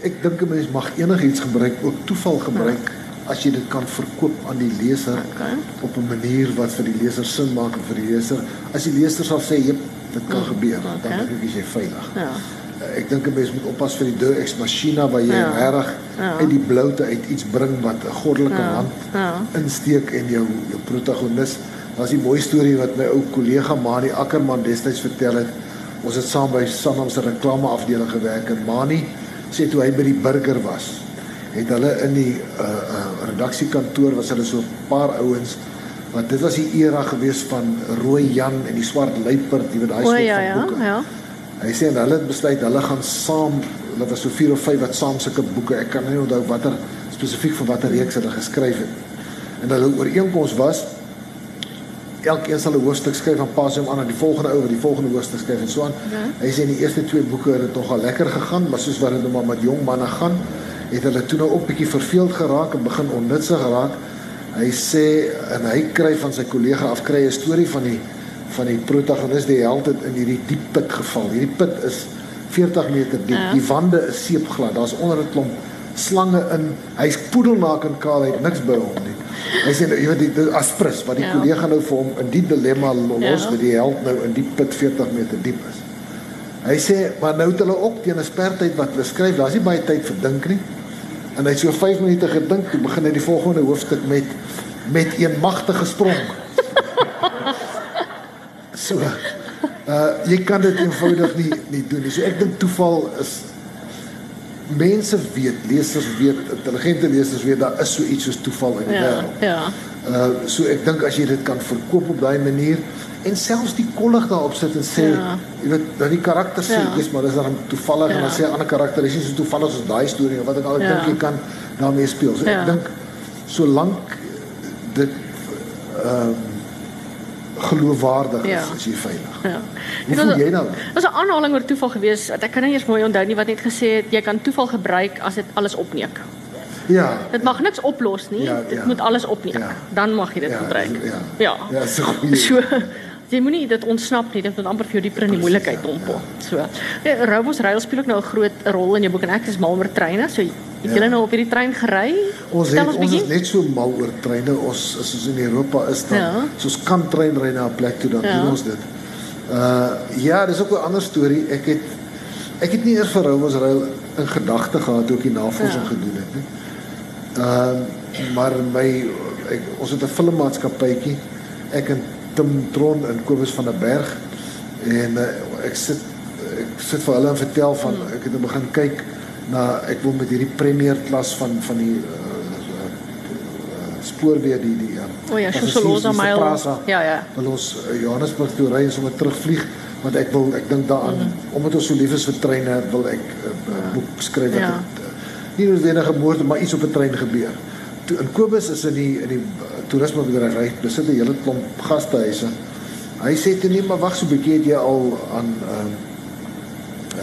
Ek dink 'n mens mag enigiets gebruik, ook toeval gebruik ja. As jy dit kan verkoop aan die leser okay. op 'n manier wat vir die leser sin maak vir die leser. As die leser sal sê, "Jep, dit kan ja. gebeur," okay. dan dink ek jy veilig. Ja. Ek dink 'n mens moet oppas vir die de ex machina waar jy ja. reg ja. uit die bloute uit iets bring wat 'n goddelike ja. hand ja. insteek en jou jou protagonis Was 'n mooi storie wat my ou kollega Mani Ackerman destyds vertel het. Ons het saam by Sanlam se reklameafdeling gewerk en Mani sê toe hy by die burger was, het hulle in die uh uh redaksiekantoor was hulle so 'n paar ouens wat dit was die era gewees van Rooi Jan en die Swart Luiperd, jy weet daai soort ja, van boeke. Ja, ja. Hy sê en hulle het besluit hulle gaan saam, hulle was so 4 of 5 wat saam sulke boeke. Ek kan nie onthou watter spesifiek vir watter reeks hulle geskryf het. En hulle ooreenkoms was elkeen sal 'n hoofstuk skryf en pas hom aan aan die volgende ou wat die volgende hoofstuk skryf en so aan. Ja. Hy sê in die eerste twee boeke het dit nogal lekker gegaan, maar soos wat dit nou maar met jong manne gaan, het hulle toe nou op bietjie verveeld geraak en begin onnutsig geraak. Hy sê en hy kry van sy kollega af kry 'n storie van die van die protagonis die held het in hierdie diep put geval. Hierdie put is 40 meter diep. Ja. Die wande is seepglad. Daar's onder 'n klomp slange in. Hy's poedelnaak en kaal, hy het niks by hom nie. Hy sê nou, jy weet die aspris wat die ja. kollega nou vir hom in die dilemma los ja. met die held nou in die put 40 meter diep is. Hy sê maar nou het hulle ook teen 'n spertyd wat hulle skryf, daar's nie baie tyd vir dink nie. En hy het so 5 minute gedink, toe begin hy die volgende hoofstuk met met 'n magtige sprong. so. Uh jy kan dit eenvoudig nie nie doen nie. So ek dink toeval is mense weet, lesers weet, intelligente lesers weet daar is so iets soos toeval in die ja, wêreld. Ja. Uh so ek dink as jy dit kan verkoop op daai manier en selfs die kollig daarop sit en sê, ja. jy weet, dat die karakter sê, ja. maar dis dan toevallig ja. en dan sê 'n ander karakter is nie so toevallig soos daai storie of wat ek al ja. dink jy kan daarmee speel. So ja. ek dink solank dit ehm uh, geloofwaardig ja. is as jy veilig. Ja. Hoe voel jy nou? Dit was 'n aanhaling oor toeval geweest. Ek kan nie eers mooi onthou nie wat net gesê het jy kan toeval gebruik as dit alles opneek. Ja. Dit mag niks oplos nie. Ja, dit ja. moet alles opneek. Ja. Dan mag jy dit ja, gebruik. Ja. Ja. Ja, so goed. So, jy moenie dit ontsnap nie. Dit moet amper vir jou dieper in die moeilikheid dompel. Ja. So. Ja, Robos Rail speel ook nou 'n groot rol in jou boek en ek is mal oor treine. So Het ja. julle nou op hierdie trein gery? Ons het ons, ons is net so mal oor treine. Ons is ons in Europa is dan ja. soos kan trein ry na 'n plek toe dan ja. doen ons dit. Uh ja, dis ook 'n ander storie. Ek het ek het nie eers vir Rowers Rail in gedagte gehad toe ek die navorsing ja. gedoen het nie. Ehm uh, maar my ek, ons het 'n filmmaatskappytjie ek en Tim Tron en Kobus van der Berg en uh, ek sit ek sit vir hulle en vertel van hmm. ek het begin kyk na ek wil met hierdie premier klas van van die uh, spoorweë die die ja. O ja, Sosolosa Mile. Ja ja. Wil ons uh, Johannesburg toe ry en sommer terugvlieg want ek wil ek dink daaraan mm -hmm. omdat ons so lief is vir treine wil ek 'n uh, uh, boek skryf wat ja. het, uh, nie noodwendig 'n moord maar iets op 'n trein gebeur. Toe in Kobus is in die in die uh, toerismebedryf hy besit 'n hele klomp gastehuise. Hy sê toe nee maar wag so 'n bietjie het jy al aan uh,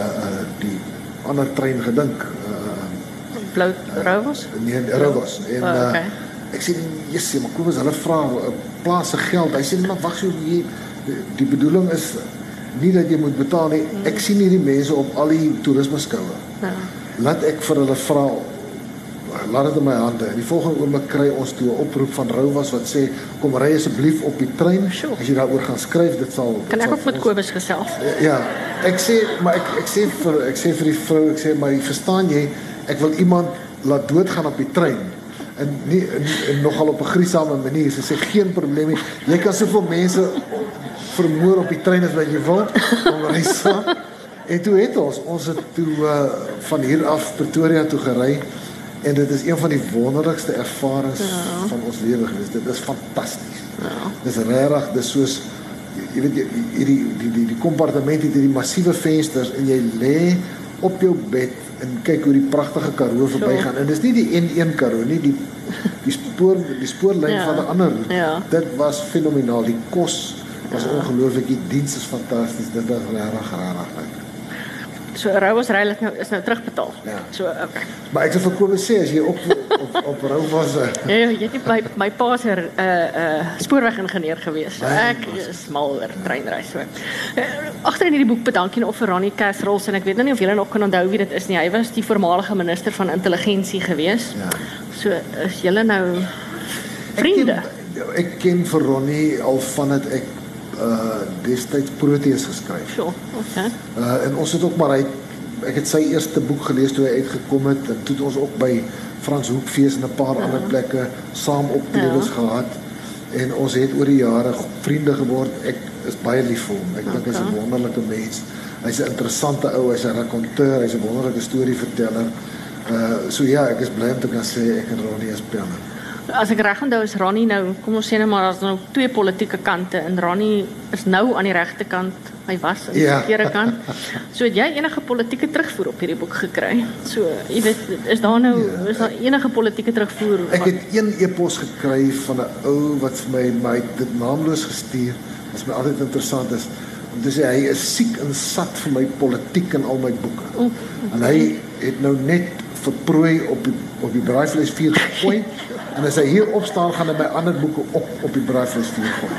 uh, uh, die ander trein gedink. Uh, Blou Rovers? Uh, nee, Rovers. En oh, okay. uh, Ek sê Jesus, maar kom ons hulle vra 'n eh, plaas se geld. Hy sê nee, maar wag so jy die bedoeling is nie dat jy moet betaal nie. Ek sien hierdie mense op al die toerisme skoue. Ja. Laat ek vir hulle vra laat dit in my hande. In die volgende oomblik kry ons toe 'n oproep van Rouwas wat sê kom ry asseblief op die trein. Sure. As jy daaroor gaan skryf, dit sal Kan ek ook met Kobus gesels? Ja. Ek sê maar ek ek sê vir ek sê vir die vrou, ek sê maar verstaan jy, ek wil iemand laat doodgaan op die trein en nie en, en nogal op 'n griesame manier. Sy sê geen probleem nie. Jy kan soveel mense vermoor op die trein as wat jy wil. Kom reis saam. En toe het ons ons het toe uh, van hier af Pretoria toe gery en dit is een van die wonderlikste ervarings ja. van ons lewe gewees. Dit is fantasties. Ja. Dis regtig, dis soos jy weet hierdie die die die kompartement het hierdie massiewe vensters en jy lê op jou bed en kyk hoe die pragtige Karoo verbygaan. En dis nie die N1 Karoo nie, die die spoor die spoorlyn ja. van 'n ander roete. Ja. Dit was fenomenaal. Die kos was ja. ongelooflik. Die diens is fantasties. Dit was regtig regtig lekker. So rou was reilig nou is nou terugbetaal. Ja. So okay. Maar ek het vir Kobus sê as jy op op op rou was. Uh, ja, ja, jy het by my pa se 'n uh, uh spoorwegingenieur gewees. So ek is mal oor treinreis so. Uh, Agter in hierdie boek bedank jy nou vir Ronnie Casrols en ek weet nou nie of julle nog kan onthou wie dit is nie. Hy was die voormalige minister van intelligensie gewees. Ja. So is julle nou vriende. Ek ken, ek ken vir Ronnie al van dit ek uh destyds Proteus geskryf. So, okay. Uh en ons het ook maar hy ek het sy eerste boek gelees toe hy uitgekom het en toe het ons ook by Frans Hoekfees en 'n paar ja. ander plekke saam optredes ja. gehad en ons het oor die jare vriende geword. Ek is baie lief vir hom. Ek okay. dink hy's 'n wonderlike mens. Hy's 'n interessante ou, hy's 'n rakonteur, hy's 'n wonderlike storieverteller. Uh so ja, ek is bly om te kan sê ek en Ronnie is penne as ek reg onthou is Ronnie nou, kom ons sê net maar as nou twee politieke kante en Ronnie is nou aan die regte kant. Hy was aan die ja. verkeerde kant. So het jy enige politieke terugvoer op hierdie boek gekry? So, jy weet, is daar nou ja. is daar enige politieke terugvoer? Ek het een e-pos gekry van 'n ou wat vir my my dit naamloos gestuur. Wat my altyd interessant is. Om te sê hy is siek en sat vir my politiek in al my boeke. O, okay. En hy het nou net vir prooi op die op die braaivleis vuur gegooi en as hy hier op staan gaan hy my ander boeke op op die braaivleis vuur gooi.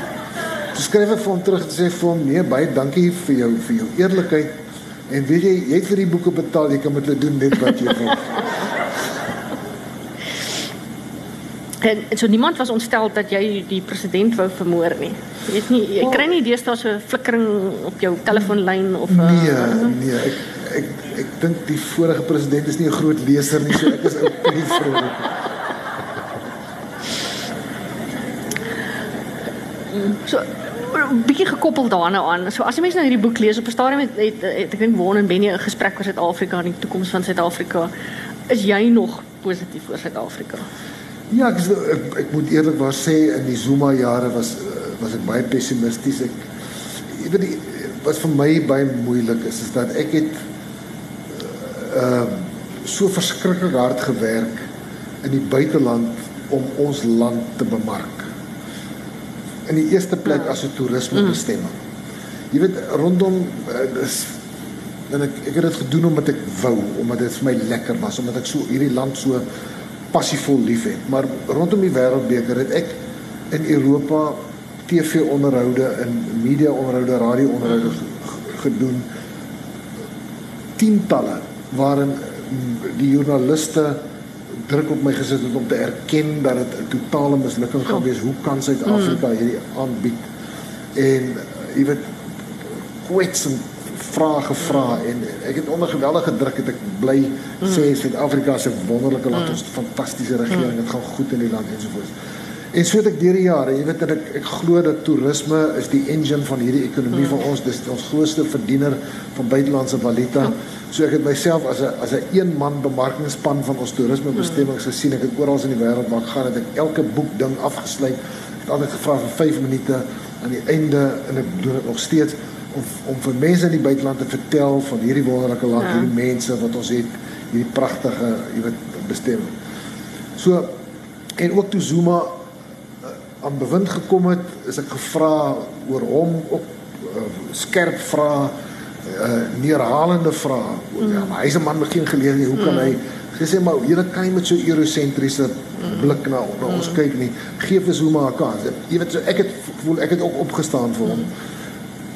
Toe skryf ek vir hom terug en sê vir hom nee baie dankie vir jou vir jou eerlikheid en weet jy jy het vir die boeke betaal jy kan met hulle doen net wat jy wil. En, so niemand was ontstel dat jy die president wou vermoor nie. Jy weet nie jy kry nie deesdae so 'n flikkering op jou telefoonlyn of Nee, uh, nee, ek ek ek dink die vorige president is nie 'n groot leser nie, so ek is ook nie vrolik. So 'n bietjie gekoppel daarna aan. So as jy mens nou hierdie boek lees op 'n stadium het, het, het ek dink Won en Benny 'n gesprek oor Suid-Afrika en die toekoms van Suid-Afrika. Is jy nog positief oor Suid-Afrika? Ja, ek, ek ek moet eerlikwaar sê in die Zuma jare was was ek baie pessimisties. Ek jy weet wat vir my baie moeilik is is dat ek het ehm uh, so verskriklik hard gewerk in die buiteland om ons land te bemark. In die eerste plek as 'n toerisme bestemming. Jy weet rondom uh, is en ek ek het dit gedoen omdat ek wou, omdat dit vir my lekker was, omdat ek so hierdie land so passievol liefhet. Maar rondom die wêreldbeker het ek in Europa TV-onderhoude en media-onderhoude, radio-onderhoude gedoen tientalle waarin die joernaliste druk op my gesit het om te erken dat dit 'n totale mislukking gaan wees. Hoe kan Suid-Afrika mm. hierdie aanbied? En jy weet kwetsend vrae gevra en ek het onder geweldige druk het ek bly sê Suid-Afrika 'n wonderlike land, ons het 'n fantastiese regering, dit gaan goed in die land ensovoorts. En so het ek deur die jare, jy weet dat ek ek glo dat toerisme is die engine van hierdie ekonomie van ons, dis ons grootste verdiener van buitelandse valuta. So ek het myself as 'n as 'n een man bemarkingspan van ons toerismebestemmings gesien. Ek het oral in die wêreld waar ek gaan, het ek elke boek ding afgesluit. Ek het altyd gevra vir 5 minute aan die einde en ek doen dit nog steeds om om vir mense in die buiteland te vertel van hierdie wonderlike land, Ja. hierdie mense wat ons het, hierdie pragtige, jy weet, bestemming. So en ook toe Zuma aan bewind gekom het, is ek gevra oor hom op uh, skerp vrae, uh, neerhalende vrae. Mm. Ja, maar hy's 'n man met geen geleerde nie. Hoe kan mm. hy gesê maar jy kan nie met so eurosentriese blik na, na ons kyk nie. Gee vir Zuma 'n kans. Jy weet so ek het voel ek het ook opgestaan vir hom.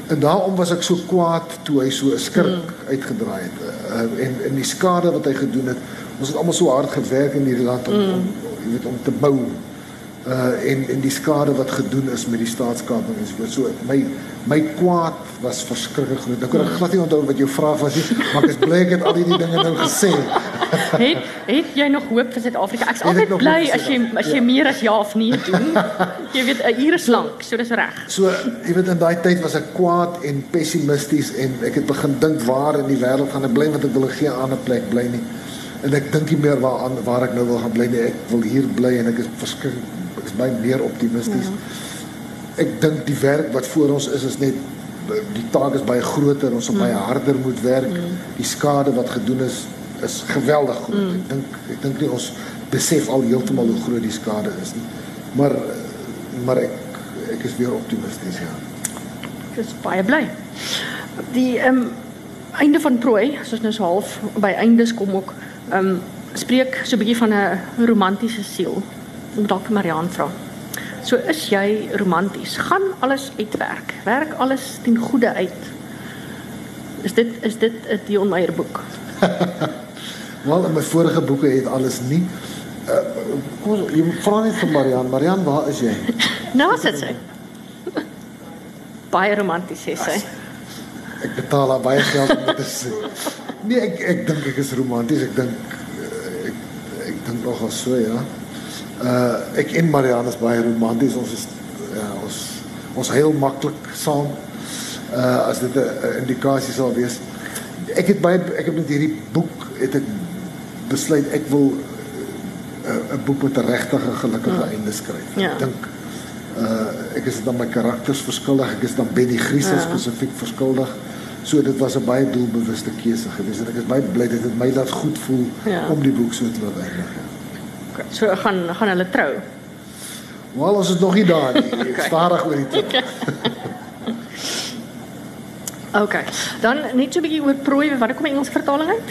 En daarom was ek so kwaad toe hy so 'n skirk mm. uitgedraai het. Uh, en en die skade wat hy gedoen het. Ons het almal so hard gewerk in hierdie land om, mm. om jy weet om te bou uh en en die skade wat gedoen is met die staatskaping en so so my my kwaad was verskriklik groot. Ek kan mm. glad nie onthou wat jou vraag was nie, maar ek is bly ek het al hierdie dinge nou gesê. het het jy nog hoop vir Suid-Afrika? Ek's ek altyd bly as jy as jy Ja. meer as ja of nee doen. jy weet 'n uur is lank, so dis reg. So jy weet in daai tyd was ek kwaad en pessimisties en ek het begin dink waar in die wêreld gaan ek bly want ek wil geen ander plek bly nie. En ek dink nie meer waar aan waar ek nou wil gaan bly nie. Ek wil hier bly en ek is verskriklik ek is baie meer optimisties. Ja. Ek dink die werk wat voor ons is is net die taak is baie groter, ons sal baie harder moet werk. Die skade wat gedoen is is geweldig groot. Ek dink ek dink nie ons besef al heeltemal hoe groot die skade is nie. Maar maar ek ek is weer optimisties ja. Ek is baie bly. Die ehm um, einde van prooi, soos nou so half by eindes kom ook, ehm um, spreek so 'n bietjie van 'n romantiese siel. Moet dalk Mariaan vra. So is jy romanties? Gaan alles uitwerk? Werk alles ten goeie uit? Is dit is dit 'n Dion Meyer boek? Wel in my vorige boeke het alles nie. Uh, kom ons, jy vra net vir Marian. Marian, waar is jy? Nou sê sy? Baie romanties sê sy. Ek betaal haar baie geld om dit te sê. Nee, ek ek dink ek is romanties. Ek dink uh, ek ek dink nogal so ja. Uh ek en Marian is baie romanties. Ons is ja, ons ons heel maklik saam. Uh as dit 'n indikasie sal wees. Ek het baie ek het met hierdie boek het ek besluit ek wil 'n 'n boek met 'n regtig gelukkige Ja. einde skryf. Ja. Ek dink uh ek is dan my karakters verskuldig. Ek is dan Benny Griesel Ja. spesifiek verskuldig. So dit was 'n baie doelbewuste keuse geweest en ek is baie bly dit my laat goed voel Ja. om die boek so te laat eindig. Ja. Okay, so gaan gaan hulle trou. Wel ons is nog nie daar nie. Okay. stadig oor die tyd. Okay. Dan net so 'n bietjie oor prooi, wanneer kom die Engelse vertaling uit?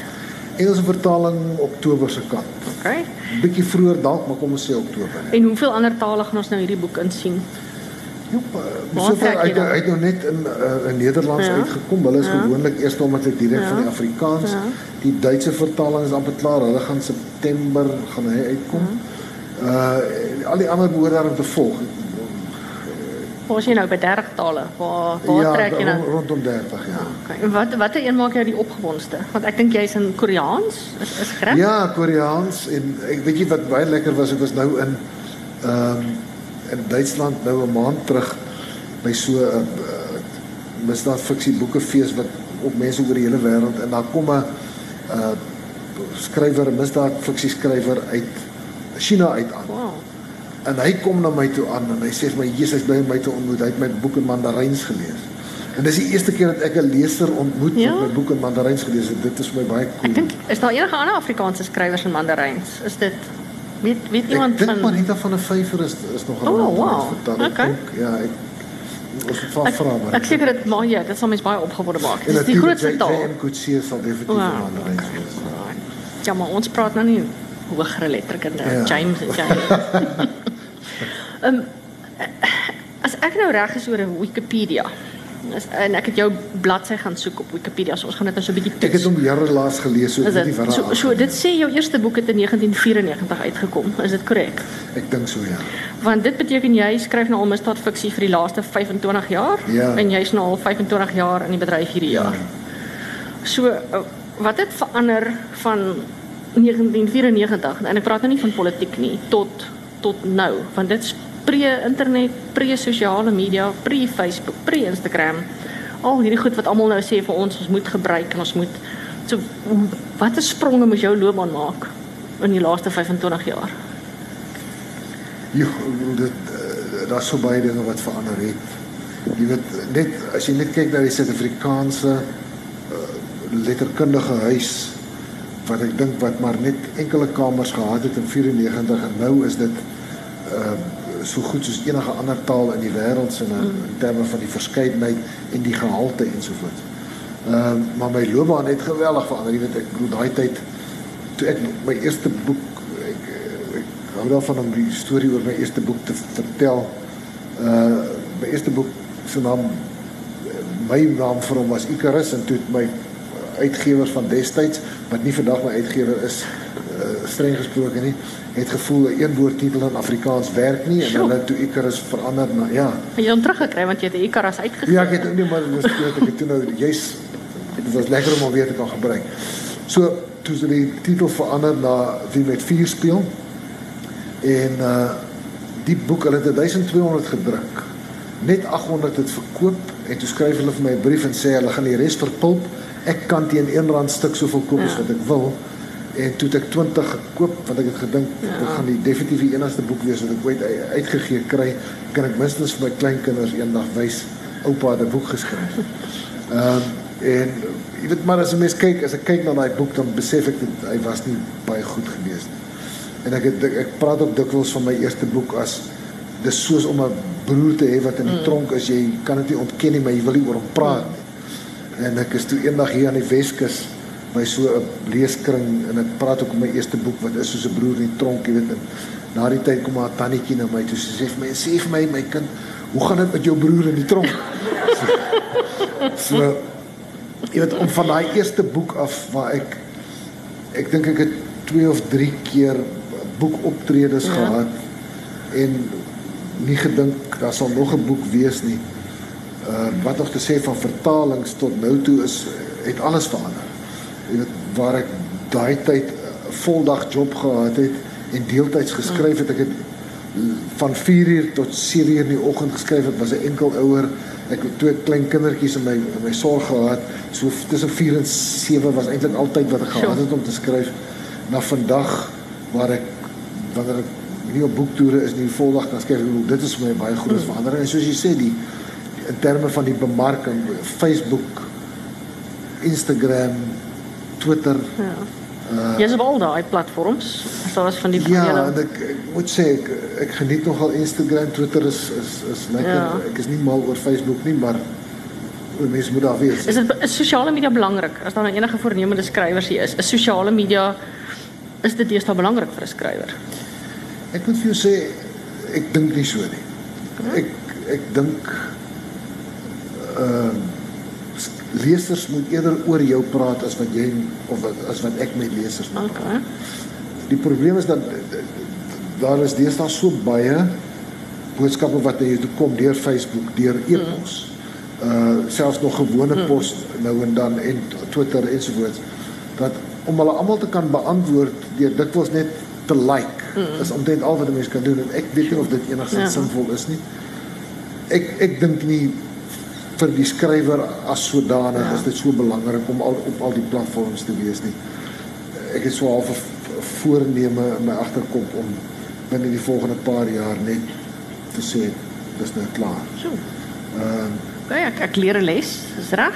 Engelse vertaling Oktober se kant. Okay. Bietjie vroeër dalk, maar kom ons sê Oktober. En hoeveel ander tale gaan ons nou hierdie boek insien? Joep, jy uit dan? uit nou net in uh, in Nederlands Ja. uitgekom. Hulle is Ja. gewoonlik eers omdat dit direk Ja. van die Afrikaans. Ja. Die Duitse vertaling is amper klaar. Hulle gaan September gaan hy uitkom. Uh al die ander behoort daarom te volg. Waar is jy nou by 30 tale? Waar waar ja, trek jy nou? rond- rondom 30 ja. Okay. En wat watter een maak jou die opgewondste? Want ek dink jy's in Koreaans. Is is reg? Ja, Koreaans en ek weet jy wat baie lekker was, ek was nou in ehm in Duitsland nou 'n maand terug by so 'n uh, misdaad fiksie boekefees wat op mense oor die hele wêreld en daar kom 'n uh, skrywer, 'n misdaad fiksie skrywer uit China uit aan. Wow. En hy kom na my toe aan en hy sê vir my, "Jesus, bly my te ontmoet. Hy het my boek in Mandaryns gelees." En dis die eerste keer dat ek 'n leser ontmoet Ja. wat my boek in Mandaryns gelees het. Dit is vir my baie cool. Ek dink is daar enige ander Afrikaanse skrywers in Mandaryns? Is dit weet weet iemand Ek dink van Marita van der Vyver is is nog Oh, around om wow. Ek Okay. dink, Ja, ek ons moet van Ek, vra maar. ek seker dit maar ja, dit sal mens baie opgewonde maak. En Dis die grootste taal. JM Coetzee sal definitief Wow. wow. Mandaryns wees. Ja, maar ons praat nou nie hogere letterkunde. Ja. Ja. James en James. Ehm um, as ek nou reg is oor Wikipedia. En ek het jou bladsy gaan soek op Wikipedia. So ons gaan dit nou so 'n bietjie Ek het hom jare laas gelees, so Is dit wat so, so dit sê jou eerste boek het in 1994 uitgekom. Is dit korrek? Ek dink so ja. Want dit beteken jy skryf nou al misdaadfiksie vir die laaste 25 jaar Ja. en jy's nou al 25 jaar in die bedryf hierdie jaar. So uh, wat het verander van 1994 en ek praat nou nie van politiek nie tot tot nou want dit is pre-internet, pre-sosiale media, pre-Facebook, pre-Instagram. Al hierdie goed wat almal nou sê vir ons ons moet gebruik en ons moet so watter spronge moet jou loopbaan maak in die laaste 25 jaar? Ja, dit uh, daar's so baie dinge wat verander het. Jy weet net as jy net kyk na die Suid-Afrikaanse uh, letterkundige huis wat ek dink wat maar net enkele kamers gehad het in 94 en nou is dit uh so goed soos enige ander taal in die wêreld se in, in terme van die verskeidenheid en die gehalte ensovoorts. Ehm uh, maar my loopbaan het geweldig verander. Jy weet ek bedoel daai tyd toe ek my eerste boek ek, ek hou daarvan om die storie oor my eerste boek te vertel. Uh my eerste boek se naam my naam vir hom was Icarus en toe my uitgewers van destyds wat nie vandag my uitgewer is streng gesproke nie het gevoel 'n een woord titel in Afrikaans werk nie en hulle toe Icarus verander na ja. Jy het hom teruggekry want jy het Icarus uitgegee. Ja, ek het nie maar dis ek het toe nou jy's dit was lekker om weer te kan gebruik. So toe se die titel verander na wie met vier speel. En uh die boek hulle het 1200 gedruk. Net 800 het verkoop en toe skryf hulle vir my 'n brief en sê hulle gaan die res verpulp. Ek kan teen 1 rand stuk soveel koop as ja. wat ek wil en toe ek 20 gekoop want ek het gedink ja. dit gaan die definitief die enigste boek wees wat ek ooit uitgegee kry kan ek minstens vir my kleinkinders eendag wys oupa het 'n boek geskryf. Ehm um, en jy weet maar as 'n mens kyk as ek kyk na daai boek dan besef ek dit hy was nie baie goed gewees nie. En ek het ek praat ook dikwels van my eerste boek as dis soos om 'n broer te hê wat in die mm. tronk is jy kan dit nie ontken nie maar jy wil nie oor hom praat nie. En ek is toe eendag hier aan die Weskus by so 'n leeskring en ek praat ook my eerste boek wat is soos 'n broer in die tronk, jy weet. En na die tyd kom haar tannetjie na my toe sê vir my sê vir my my kind, hoe gaan dit met jou broer in die tronk? so jy weet om van daai eerste boek af waar ek ek dink ek het twee of drie keer boekoptredes ja. gehad en nie gedink daar sal nog 'n boek wees nie. Uh wat nog te sê van vertalings tot nou toe is het alles verander jy weet waar ek daai tyd 'n voldag job gehad het en deeltyds geskryf het. Ek het van 4 uur tot 7 uur in die oggend geskryf. Het was 'n enkel ouer. Ek het twee klein kindertjies in my in my sorg gehad. So tussen 4 en 7 was eintlik altyd wat ek gehad het om te skryf. Na vandag waar ek wanneer ek nie op boektoere is nie voldag kan skryf dit is vir my baie groot mm. verandering. En soos jy sê die in terme van die bemarking Facebook Instagram Twitter. Ja. Uh, Jy's op al daai platforms. Soos van die Ja, en ek, ek moet sê ek ek geniet nogal Instagram, Twitter is is is lekker. Ja. Ek is nie mal oor Facebook nie, maar mense moet daar wees. Is dit is sosiale media belangrik? As daar nou enige voornemende skrywers hier is, is sosiale media is dit deesdae belangrik vir 'n skrywer? Ek moet vir jou sê ek dink nie so nie. Ek ek dink ehm uh, lesers moet eerder oor jou praat as wat jy of as wat ek met lesers moet praat. Okay. Die probleem is dat daar is deesdae so baie boodskappe wat jy toe kom deur Facebook, deur e-pos. Hmm. Uh selfs nog gewone hmm. pos nou en dan en Twitter ensovoorts dat om hulle almal te kan beantwoord deur dikwels net te like mm. is omtrent al wat 'n mens kan doen en ek weet nie of dit enigsins ja. sinvol is nie. Ek ek dink nie vir die skrywer as sodanig ja. is dit so belangrik om al op al die platforms te wees nie. Ek het so half 'n voorneme in my agterkop om binne die volgende paar jaar net te sê dis nou klaar. So. Ehm uh, ja, ek, ek leer 'n les, is reg?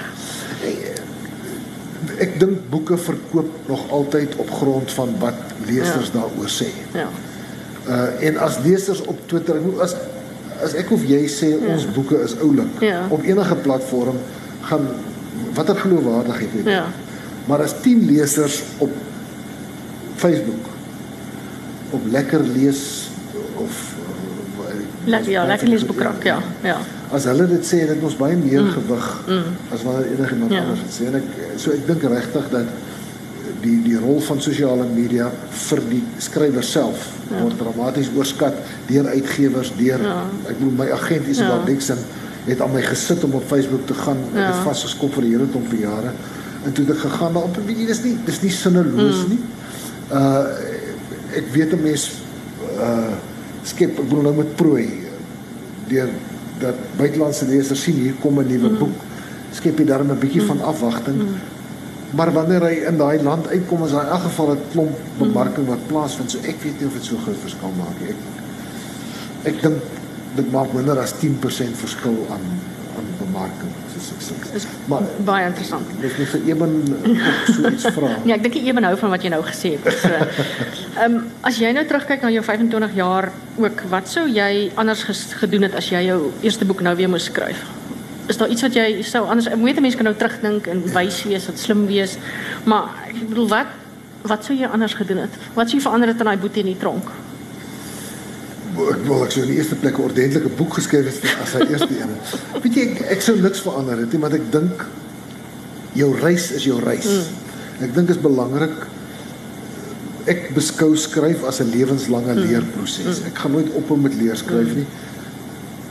Ek dink boeke verkoop nog altyd op grond van wat lesers ja. daaroor sê. Ja. Uh en as lesers op Twitter, as as ek of jy sê ja. ons boeke is oulik ja. op enige platform gaan watter geloofwaardigheid het dit? Ja. Maar as 10 lesers op Facebook op lekker lees of lekker ja, lekker lees boekrak ja. Ja. As hulle dit sê, dit ons baie meer mm. gewig mm. as wanneer enige iemand ja. anders sê en ek so ek dink regtig dat die die rol van sosiale media vir die skrywer self ja. word dramaties oorskat deur uitgewers, deur ja. ek bedoel my agent Isabel ja. Dixon het aan my gesit om op Facebook te gaan. Ja. Ek het vasgeskop vir die hele klomp jare. En toe het ek gegaan daar op en weet jy dis nie dis nie sinneloos mm. nie. Uh ek weet 'n mens uh skep ek bedoel nou met prooi deur dat buitelandse lesers sien hier kom 'n nuwe mm. boek. Skep jy daar 'n bietjie mm. van afwagting. Mm. Maar wanneer hy in daai land uitkom is daar in elk geval 'n klomp bemarking wat plaasvind. So ek weet nie of dit so groot verskil maak nie. Ek ek dink dit maak minder as 10% verskil aan aan bemarking soos ek sê. Maar baie interessant. Dis nie vir Eben so iets vra. nee, ek dink Eben hou van wat jy nou gesê het. So ehm um, as jy nou terugkyk na jou 25 jaar ook, wat sou jy anders gedoen het as jy jou eerste boek nou weer moes skryf? Is daar iets wat jy sou anders ek weet mense kan nou terugdink en wys wees wat slim wees maar ek bedoel wat wat sou jy anders gedoen het wat sou jy verander het in daai boetie in die tronk ek wil ek sou in die eerste plek 'n ordentlike boek geskryf het as hy eerste een weet jy ek, ek sou niks verander het nie want ek dink jou reis is jou reis mm. ek dink is belangrik ek beskou skryf as 'n lewenslange mm. leerproses mm. ek gaan nooit ophou met leer skryf mm.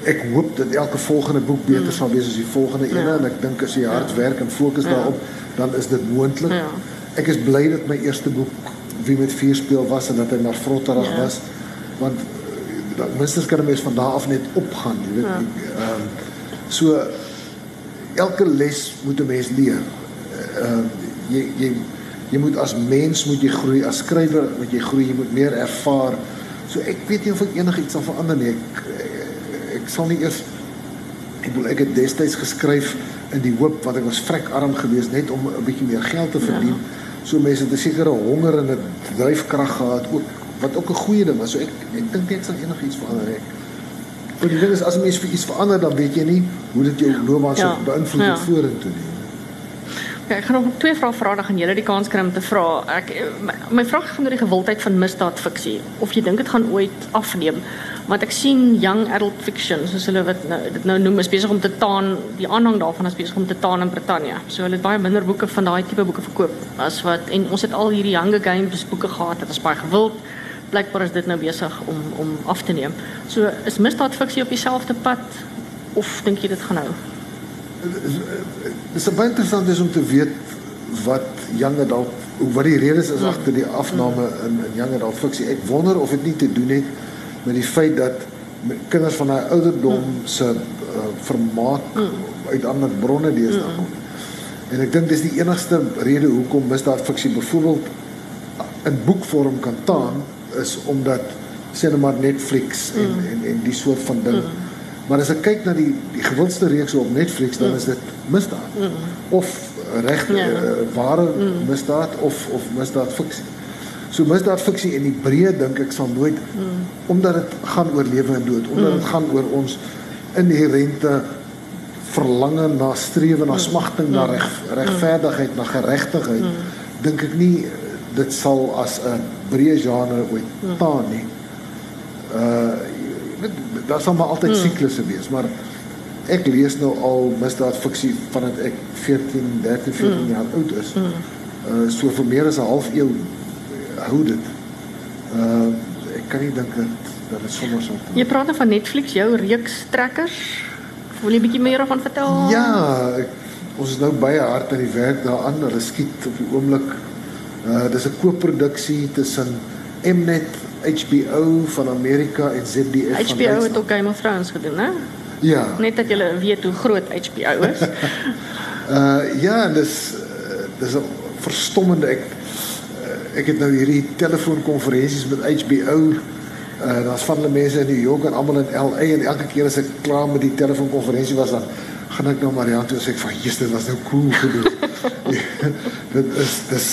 Ek hoop dat elke volgende boek beter mm. sal wees as die volgende ja. ene en ek dink as jy hard ja. werk en fokus ja. daarop dan is dit moontlik. Ja. Ek is bly dat my eerste boek wie met vier speel was en dat hy maar vrotterig ja. was want dan minstens kan 'n mens van daar af net opgaan, jy weet. Ja. Ehm ja. um, so elke les moet 'n mens leer. Ehm uh, jy jy jy moet as mens moet jy groei, as skrywer moet jy groei, jy moet meer ervaar. So ek weet nie of ek enigiets sal verander nie. Ek ek sal nie eers ek wil ek het destyds geskryf in die hoop want ek was vrek arm geweest net om 'n bietjie meer geld te verdien. Ja. So mense het 'n sekere honger en 'n dryfkrag gehad ook wat ook 'n goeie ding was. So ek ek dink ek sal enigiets verander ek. Maar die ding is as mens vir iets verander dan weet jy nie hoe dit jou loopbaan ja. sou beïnvloed ja. vorentoe nie. Ja, ek gaan nog twee vrae vra dan gaan julle die kans kry om te vra. Ek my, my vraag gaan oor die gewildheid van misdaadfiksie. Of jy dink dit gaan ooit afneem? Want ek sien young adult fiction soos hulle wat nou dit nou noem is besig om te taan die aanhang daarvan is besig om te taan in Brittanje. So hulle het baie minder boeke van daai tipe boeke verkoop as wat en ons het al hierdie Hunger Games boeke gehad wat is baie gewild. Blykbaar is dit nou besig om om af te neem. So is misdaadfiksie op dieselfde pad of dink jy dit gaan nou? Dis baie interessant is om te weet wat young adult wat die redes is agter die afname in in young adult fiksie. Ek wonder of dit nie te doen het met die feit dat kinders van daai ouderdom se uh, vermaak uit ander bronne deesdae kom. En ek dink dis die enigste rede hoekom misdaad fiksie byvoorbeeld in boekvorm kan taan is omdat net maar Netflix en, mm. en en die soort van ding. Mm. Maar as ek kyk na die die gewildste reeks op Netflix dan mm. is dit misdaad. Mm. Of regte ja. uh, ware mm. misdaad of of misdaad fiksie. So misdaadfiksie in die breë dink ek sal nooit mm. omdat dit gaan oor lewe en dood, omdat dit mm. gaan oor ons inherente verlange na strewe na mm. smagting mm. na reg, regverdigheid mm. na geregtigheid mm. dink ek nie dit sal as 'n breë genre ooit mm. taan nie. Uh daar sal maar altyd mm. siklusse wees, maar ek lees nou al misdaadfiksie vandat ek 14, 13, 14 mm. jaar oud is. Mm. Uh so vir meer as 'n half eeu hou dit. Uh ek kan nie dink dat dat dit sommer so. Jy praat nou van Netflix, jou reeks trekkers. Wil jy bietjie meer van vertel? Ja, ek, ons is nou baie hard aan die werk daaraan. Hulle skiet op die oomblik. Uh dis 'n koopproduksie tussen Mnet, HBO van Amerika en ZDF HBO van HBO het ook Game of Thrones gedoen, hè? Ja. Net dat jy weet hoe groot HBO is. uh ja, dis dis 'n verstommende ek ek het nou hierdie telefoonkonferensies met HBO. Uh daar's van hulle mense in New York en almal in LA en elke keer as ek klaar met die telefoonkonferensie was dan gaan ek nou Marianne toe sê ek van Jesus dit was nou cool gedoen. dit is dis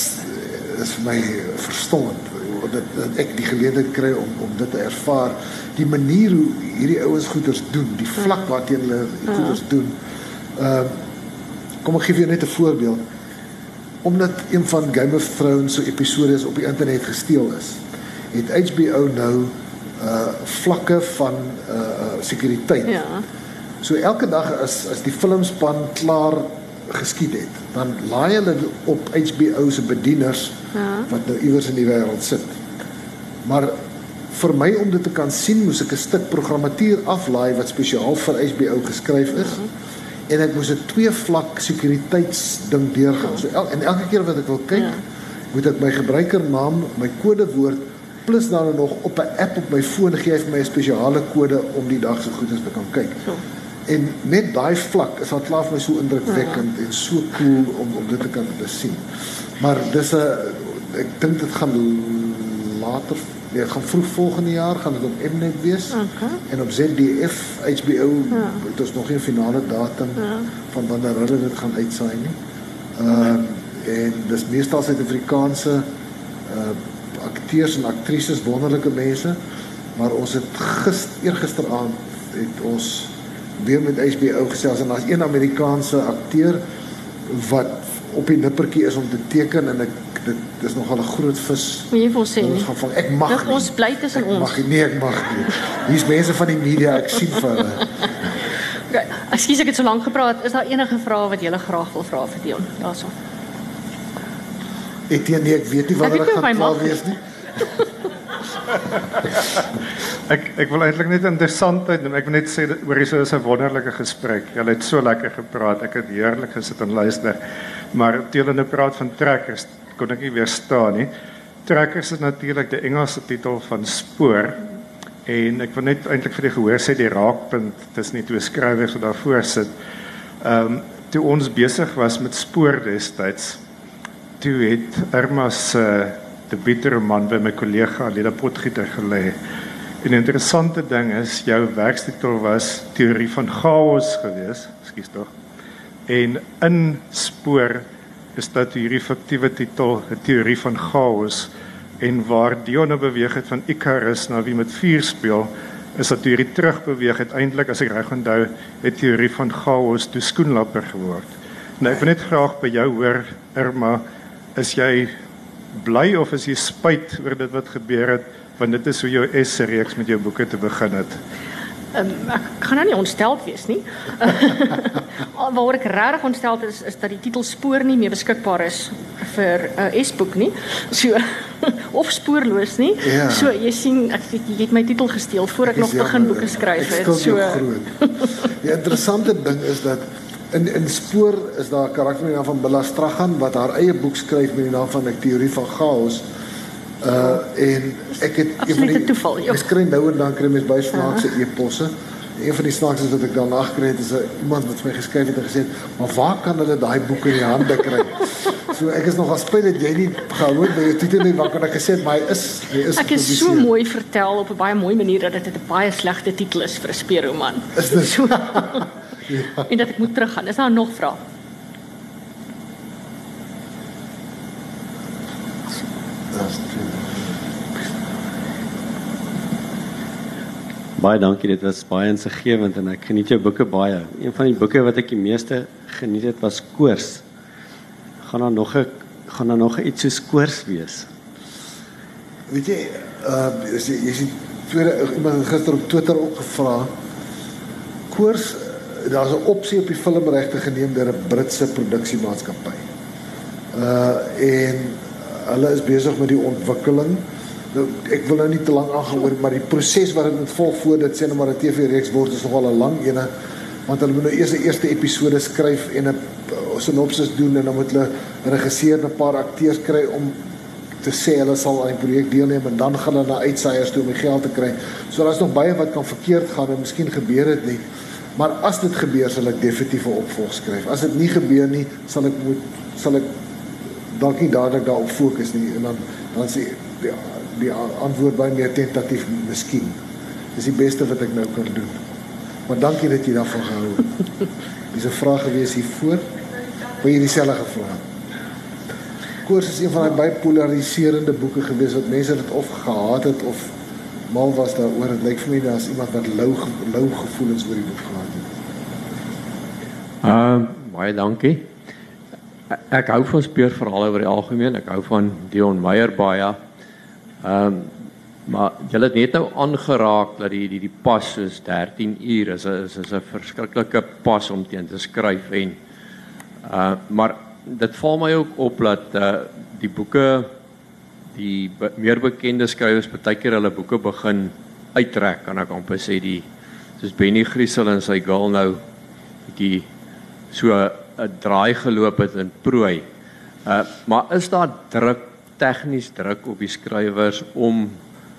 is vir my verstommend dat, dat ek die geleentheid kry om om dit te ervaar die manier hoe hierdie ouens goeders doen die vlak waarteen hulle goeders mm. doen. Ehm uh, kom ek gee vir jou net 'n voorbeeld omdat een van Game of Thrones se episode op die internet gesteel is, het HBO nou uh vlakke van uh sekuriteit. Ja. So elke dag as as die filmspan klaar geskiet het, dan laai hulle op HBO se bedieners ja. wat nou iewers in die wêreld sit. Maar vir my om dit te kan sien, moes ek 'n stuk programmatuur aflaai wat spesiaal vir HBO geskryf is. Ja. En ek moes 'n twee vlak sekuriteitsding deurgaan. So el, en elke keer wat ek wil kyk, ja. moet ek my gebruikernaam, my kodewoord plus dan nog op 'n app op my foon gee vir my 'n spesiale kode om die dag se goedes te kan kyk. So. En net daai vlak is al klaar vir my so indrukwekkend ja. en so cool om om dit te kan te sien. Maar dis 'n ek dink dit gaan later Nee, gaan vroeg volgende jaar gaan dit op Mnet wees. Okay. En op ZDF, HBO, ja. dit is nog geen finale datum ja. van wanneer hulle dit gaan uitsaai nie. Ehm uh, en dis meestal Suid-Afrikaanse uh akteurs en aktrises, wonderlike mense, maar ons het gister eergisteraand het ons weer met HBO gesels en daar's een Amerikaanse akteur wat op die nippertjie is om te teken en ek dit is nogal 'n groot vis. Moet jy vir ons sê nie? Gaan van ek mag. Dit ons bly tussen ons. Mag nie, ek mag nie. Hier's mense van die media, ek sien vir hulle. Okay, ekskuus ek het so lank gepraat. Is daar enige vrae wat jy graag wil vra vir Dion? Daarso. Ek weet nie, ek weet nie wanneer ek gaan klaar wees nie. ek ek wil eintlik net interessant uit en ek wil net sê oor hierdie is 'n wonderlike gesprek. Julle het so lekker gepraat. Ek het heerlik gesit en luister. Maar toe hulle nou praat van trekkers, kon ek nie weerstaan nie. Trekkers is natuurlik die Engelse titel van spoor. En ek wil net eintlik vir die gehoor sê die raakpunt tussen die twee skrywers wat daar voor sit. Ehm um, toe ons besig was met spoor destyds, toe het Irma se uh, debuutroman by my kollega Leda Potgieter gelê. En 'n interessante ding is jou werkstitel was teorie van chaos geweest, skus tog. En in spoor is dat hierdie fiktiewe titel 'n teorie van chaos en waar Dion beweeg het van Icarus na wie met vuur speel is dat hierdie terugbeweeg uiteindelik as ek reg onthou het teorie van chaos toe skoenlapper geword. Nou ek wil net graag by jou hoor Irma, is jy bly of is jy spyt oor dit wat gebeur het want dit is hoe jou esse reeks met jou boeke te begin het. Um, ek kan nou nie ontstel wees nie. Waar ek regtig ontstel is is dat die titel spoor nie meer beskikbaar is vir 'n uh, S-boek nie. So of spoorloos nie. Ja. So jy sien ek jy het my titel gesteel voor ek nog begin boeke skryf het. So Die interessante ding is dat in in spoor is daar 'n karakter met die naam van Bella Straghan wat haar eie boek skryf met die naam van 'n teorie van chaos. Uh en ek het een van die toeval. Ek skryf nou en dan kry mens baie snaakse uh e-posse. Een van die snaakse wat ek dan nagekry het is 'n iemand wat vir my geskryf het en gesê, "Maar waar kan hulle daai boek in die hande kry?" so ek is nog as spyt dat jy nie gehoor by jou titel nie, wat kan ek gesê, maar hy is hy is Ek is so mooi vertel op 'n baie mooi manier dat dit 'n baie slegte titel is vir 'n speurroman. Is dit so? ja. En dat ek moet teruggaan. Is daar nog vrae? Baie dankie, dit was baie insiggewend en ek geniet jou boeke baie. Een van die boeke wat ek die meeste geniet het was Koors. Gaan daar nog 'n gaan daar nog iets soos Koors wees? Weet jy, uh jy sien tweede iemand gister op Twitter ook gevra. Koors, daar's 'n opsie op die filmregte geneem deur 'n Britse produksiemaatskappy. Uh en hulle is besig met die ontwikkeling nou ek wil nou nie te lank aangaan oor maar die proses wat dit volg voordat sê nou maar 'n TV-reeks word is nogal 'n lang ene want hulle moet nou eers die eerste episode skryf en 'n sinopsis doen en dan moet hulle regisseur en 'n paar akteurs kry om te sê hulle sal aan die projek deelneem en dan gaan hulle na uitsaaiers toe om die geld te kry. So daar's nog baie wat kan verkeerd gaan en miskien gebeur dit nie. Maar as dit gebeur sal ek definitief 'n opvolg skryf. As dit nie gebeur nie, sal ek moet sal ek dalk nie dadelik daarop fokus nie en dan dan sê ja, die antwoord baie meer tentatief miskien. Dis die beste wat ek nou kan doen. Maar dankie dat jy daarvan gehou het. Dis 'n vraag gewees hier voor. Wil jy dieselfde gevra? Koers is een van daai baie polariserende boeke gewees wat mense dit of gehaat het of mal was daaroor. Dit lyk vir my daar's iemand wat lou lou gevoelens oor die boek gehad het. Ehm uh, baie dankie. Ek hou van speurverhale oor die algemeen. Ek hou van Dion Meyer baie. Ehm um, maar jy het net nou aangeraak dat die die die pas is 13 uur is is is 'n verskriklike pas om teen te skryf en uh maar dit val my ook op dat uh die boeke die be, meer bekende skrywers baie keer hulle boeke begin uittrek kan ek amper sê die soos Benny Griesel en sy girl nou bietjie so 'n draai geloop het in prooi. Uh maar is daar druk tegnies druk op die skrywers om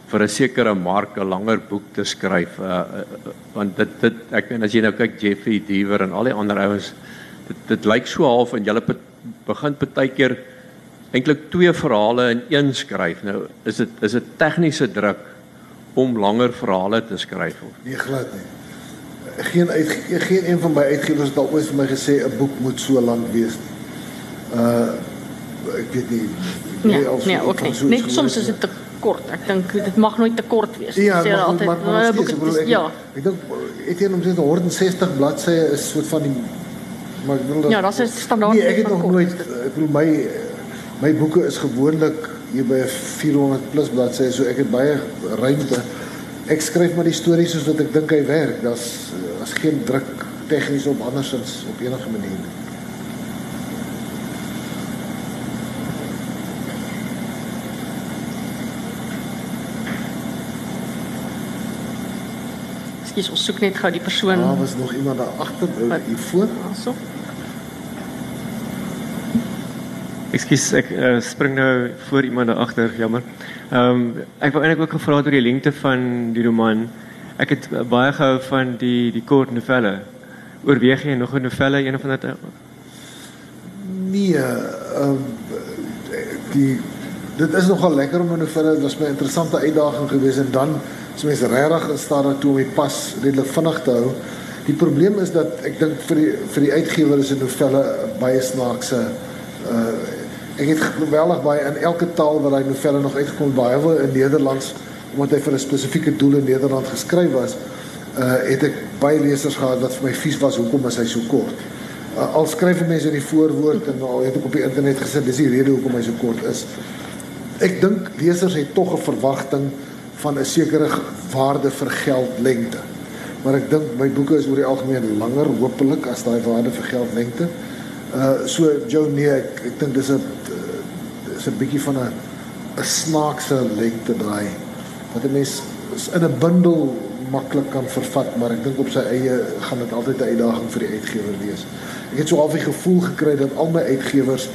vir 'n sekere mark 'n langer boek te skryf? Uh, uh want dit dit ek meen as jy nou kyk Jeffrey Deaver en al die ander ouens dit dit lyk so half en jy begin baie keer eintlik twee verhale in een skryf. Nou is dit is dit tegniese druk om langer verhale te skryf of nee glad nie. Geen uit geen een van my uitgewers het al ooit vir my gesê 'n boek moet so lank wees nie. Uh ek weet nie. Nee, nee, ook nie. Net soms is dit te kort. Ek dink dit mag nooit te kort wees. Ja, sê altyd maar, maar, maar boek, is, ja. Ek dink het jy omtrent 160 bladsye is soort van die maar ek bedoel Ja, dat is standaard. Nee, ek het nog nooit ek bedoel my my boeke is gewoonlik hier by 400 plus bladsye, so ek het baie ruimte. Ek skryf maar die stories soos wat ek dink hy werk. Daar's as geen druk tegnies op andersins op enige manier nie. Skus, ons soek net gou die persoon. Daar was nog iemand daar agter, hier voor. Aso. Ekskuus, ek uh, spring nou voor iemand daar agter, jammer. Ehm um, ek wou eintlik ook gevra het oor die lengte van die roman. Ek het uh, baie gehou van die die kort novelle. Oorweeg jy nog 'n novelle een of ander Nee, ehm um, die dit is nogal lekker om 'n novelle, dit was my interessante uitdaging geweest en dan is mens regtig in staat daartoe om die pas redelik vinnig te hou. Die probleem is dat ek dink vir die vir die uitgewer is 'n novelle baie snaakse uh ek het geweldig baie in elke taal wat hy novelle nog uitgekom baie wel in Nederlands omdat hy vir 'n spesifieke doel in Nederland geskryf was uh het ek baie lesers gehad wat vir my vies was hoekom is hy so kort uh, al skryf mense in die voorwoord en al het ek op die internet gesê dis die rede hoekom hy so kort is ek dink lesers het tog 'n verwagting van 'n sekere waarde vir geld lengte maar ek dink my boeke is oor die algemeen langer hopelik as daai waarde vir geld lengte uh so jou nee ek ek dink dis 'n is 'n bietjie van 'n 'n snaakse lengte daai wat 'n mens in 'n bundel maklik kan vervat, maar ek dink op sy eie gaan dit altyd 'n uitdaging vir die uitgewer wees. Ek het so half die gevoel gekry dat al my uitgewers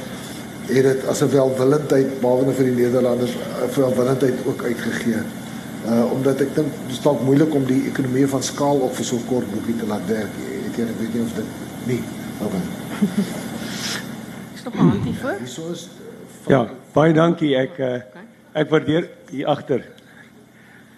het dit as 'n welwillendheid behalwe vir die Nederlanders eh, vir welwillendheid ook uitgegee. Uh omdat ek dink dit is dalk moeilik om die ekonomie van skaal op vir so 'n kort boekie te laat werk. Jy weet nie of dit nie. Okay. Is nog 'n handie voor? Hierso is Ja, baie dankie. Ek uh, ek waardeer hier agter.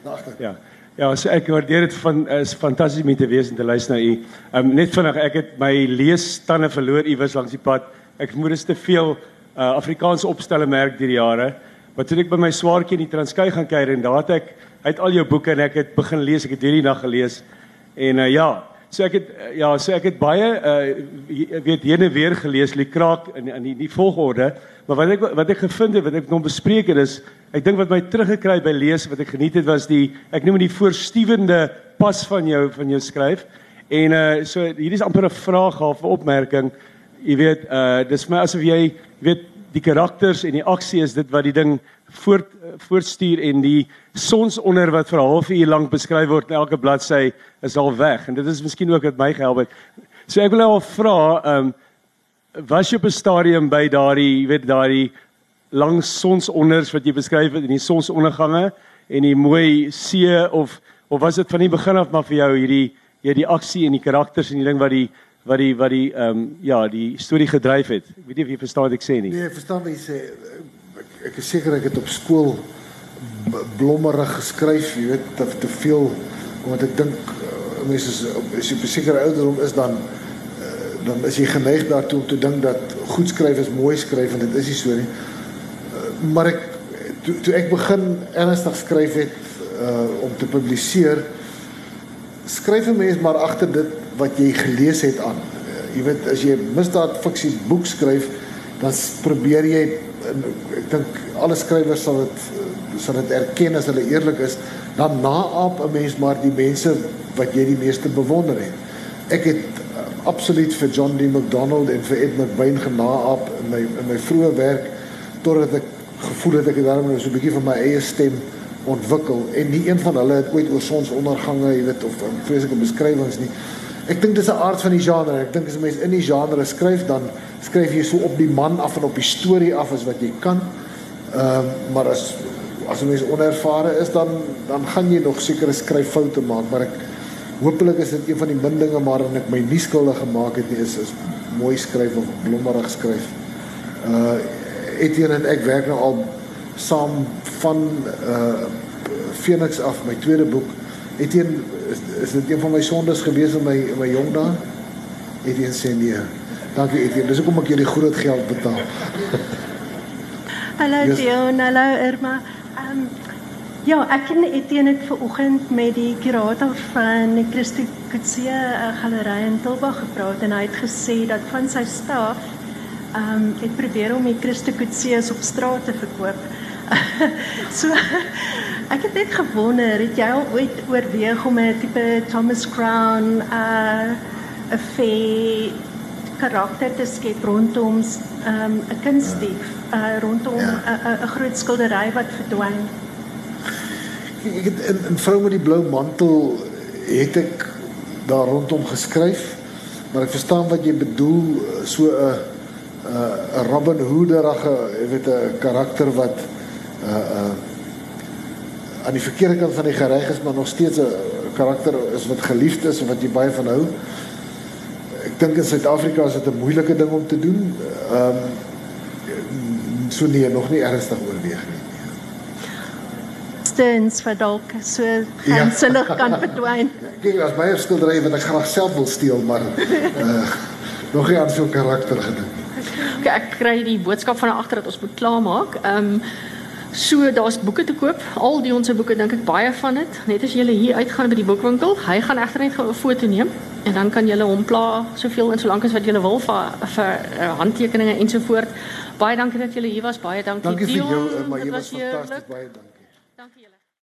Agter. Ja. Ja, so ek waardeer dit van is fantasties om te wees en te luister na u. Ehm um, net vinnig, ek het my leestande verloor iewers langs die pad. Ek vermoed dit is te veel uh, Afrikaanse opstelle merk deur die jare. Maar toe ek by my swaartjie in die Transkei gaan kuier en daar het ek uit al jou boeke en ek het begin lees. Ek het hierdie nag gelees. En uh, ja, So ek het ja, so ek het baie uh weet heen en weer gelees, die kraak in in die, die volgorde, maar wat ek wat ek gevind het, wat ek nog bespreek het is ek dink wat my teruggekry by lees wat ek geniet het was die ek noem die voorstuwende pas van jou van jou skryf. En uh so hierdie is amper 'n vraag of 'n opmerking. Jy weet, uh dis my asof jy weet die karakters en die aksie is dit wat die ding voort voortstuur en die sonsonder wat vir 'n halfuur lank beskryf word in elke bladsy is al weg en dit is miskien ook wat my gehelp het. So ek wil nou al vra, ehm um, was jy op 'n stadium by daardie, jy weet daardie lang sonsonders wat jy beskryf het in die sonsondergange en die mooi see of of was dit van die begin af maar vir jou hierdie hierdie aksie en die karakters en die ding wat die wat die wat die ehm um, ja, die storie gedryf het. Ek weet nie of jy verstaan wat ek sê nie. Nee, verstaan wat jy sê ek is seker ek het op skool blommerig geskryf, jy weet, te, te veel want ek dink uh, mense is as jy beseker ouderdom is dan uh, dan is jy geneig daartoe om te dink dat goed skryf is mooi skryf en dit is nie so nie. Maar ek toe, toe ek begin ernstig skryf het uh, om te publiseer skryf 'n mens maar agter dit wat jy gelees het aan. Uh, jy weet as jy misdaad fiksie boek skryf, dan probeer jy ek dink alle skrywers sal dit sal dit erken as hulle eerlik is, dan naap 'n mens maar die mense wat jy die meeste bewonder het. Ek het uh, absoluut vir John D. McDonald en vir Ed McBain genaap in my in my vroeë werk totdat ek gevoel het ek het daarmee so 'n bietjie van my eie stem ontwikkel en nie een van hulle het ooit oor sonsondergange, jy weet, of vreeslike beskrywings nie. Ek dink dis 'n aard van die genre. Ek dink as 'n mens in die genre skryf dan skryf jy so op die man af en op die storie af as wat jy kan. Ehm um, maar as as 'n mens onervare is dan dan gaan jy nog sekere skryffoute maak, maar ek hopelik is dit een van die min dinge maar en ek my nie skuldig gemaak het nie is is mooi skryf of blommerig skryf. Uh Etienne en ek werk nou al saam van uh Phoenix af my tweede boek. Etienne is, is dit een van my sondes gewees in my in my jong dae? Etienne sê nee. Dankie Etienne. Dis hoekom ek jou die groot geld betaal. Hallo Yes. Dion, hallo Irma. Ehm ja, ek en Etienne het ver oggend met die kurator van die Christo Kutse Galery in Tilburg gepraat en hy het gesê dat van sy staf ehm um, het probeer om die Christo Kutse's op straat te verkoop. So ek het net gewonder, het jy al ooit oorweeg om 'n tipe Thomas Crown uh 'n fee karakter te skep rondom 'n um, kunstdief, uh, rondom 'n Ja. groot skildery wat verdwyn. Ek het in, in vrou met die blou mantel het ek daar rondom geskryf, maar ek verstaan wat jy bedoel so 'n 'n Robin Hooderige, jy weet 'n karakter wat uh uh aan die verkeerde kant van die gereg is, maar nog steeds 'n karakter is wat geliefd is en wat jy baie van hou. Ek dink in Suid-Afrika is dit 'n moeilike ding om te doen. Ehm um, so nee, nog nie ernstig oorweeg nie. Stearns wat dalk so Ja. geheimsinnig kan verdwyn. Kyk, as baie skilderye wat ek graag self wil steel, maar uh nog nie aan so 'n karakter gedink. Okay, ek kry die boodskap van agter dat ons moet klaarmaak. Ehm um, so daar's boeke te koop. Al die ons se boeke dink ek baie van dit. Net as jy hier uitgaan by die boekwinkel, hy gaan egter net 'n foto neem en dan kan jy hom pla soveel en solank as wat jy wil vir vir uh, handtekeninge ensovoort. Baie dankie dat julle hier was. Baie dankie. Dankie vir jou, uh, maar jy was fantasties. Baie dankie. Dankie julle.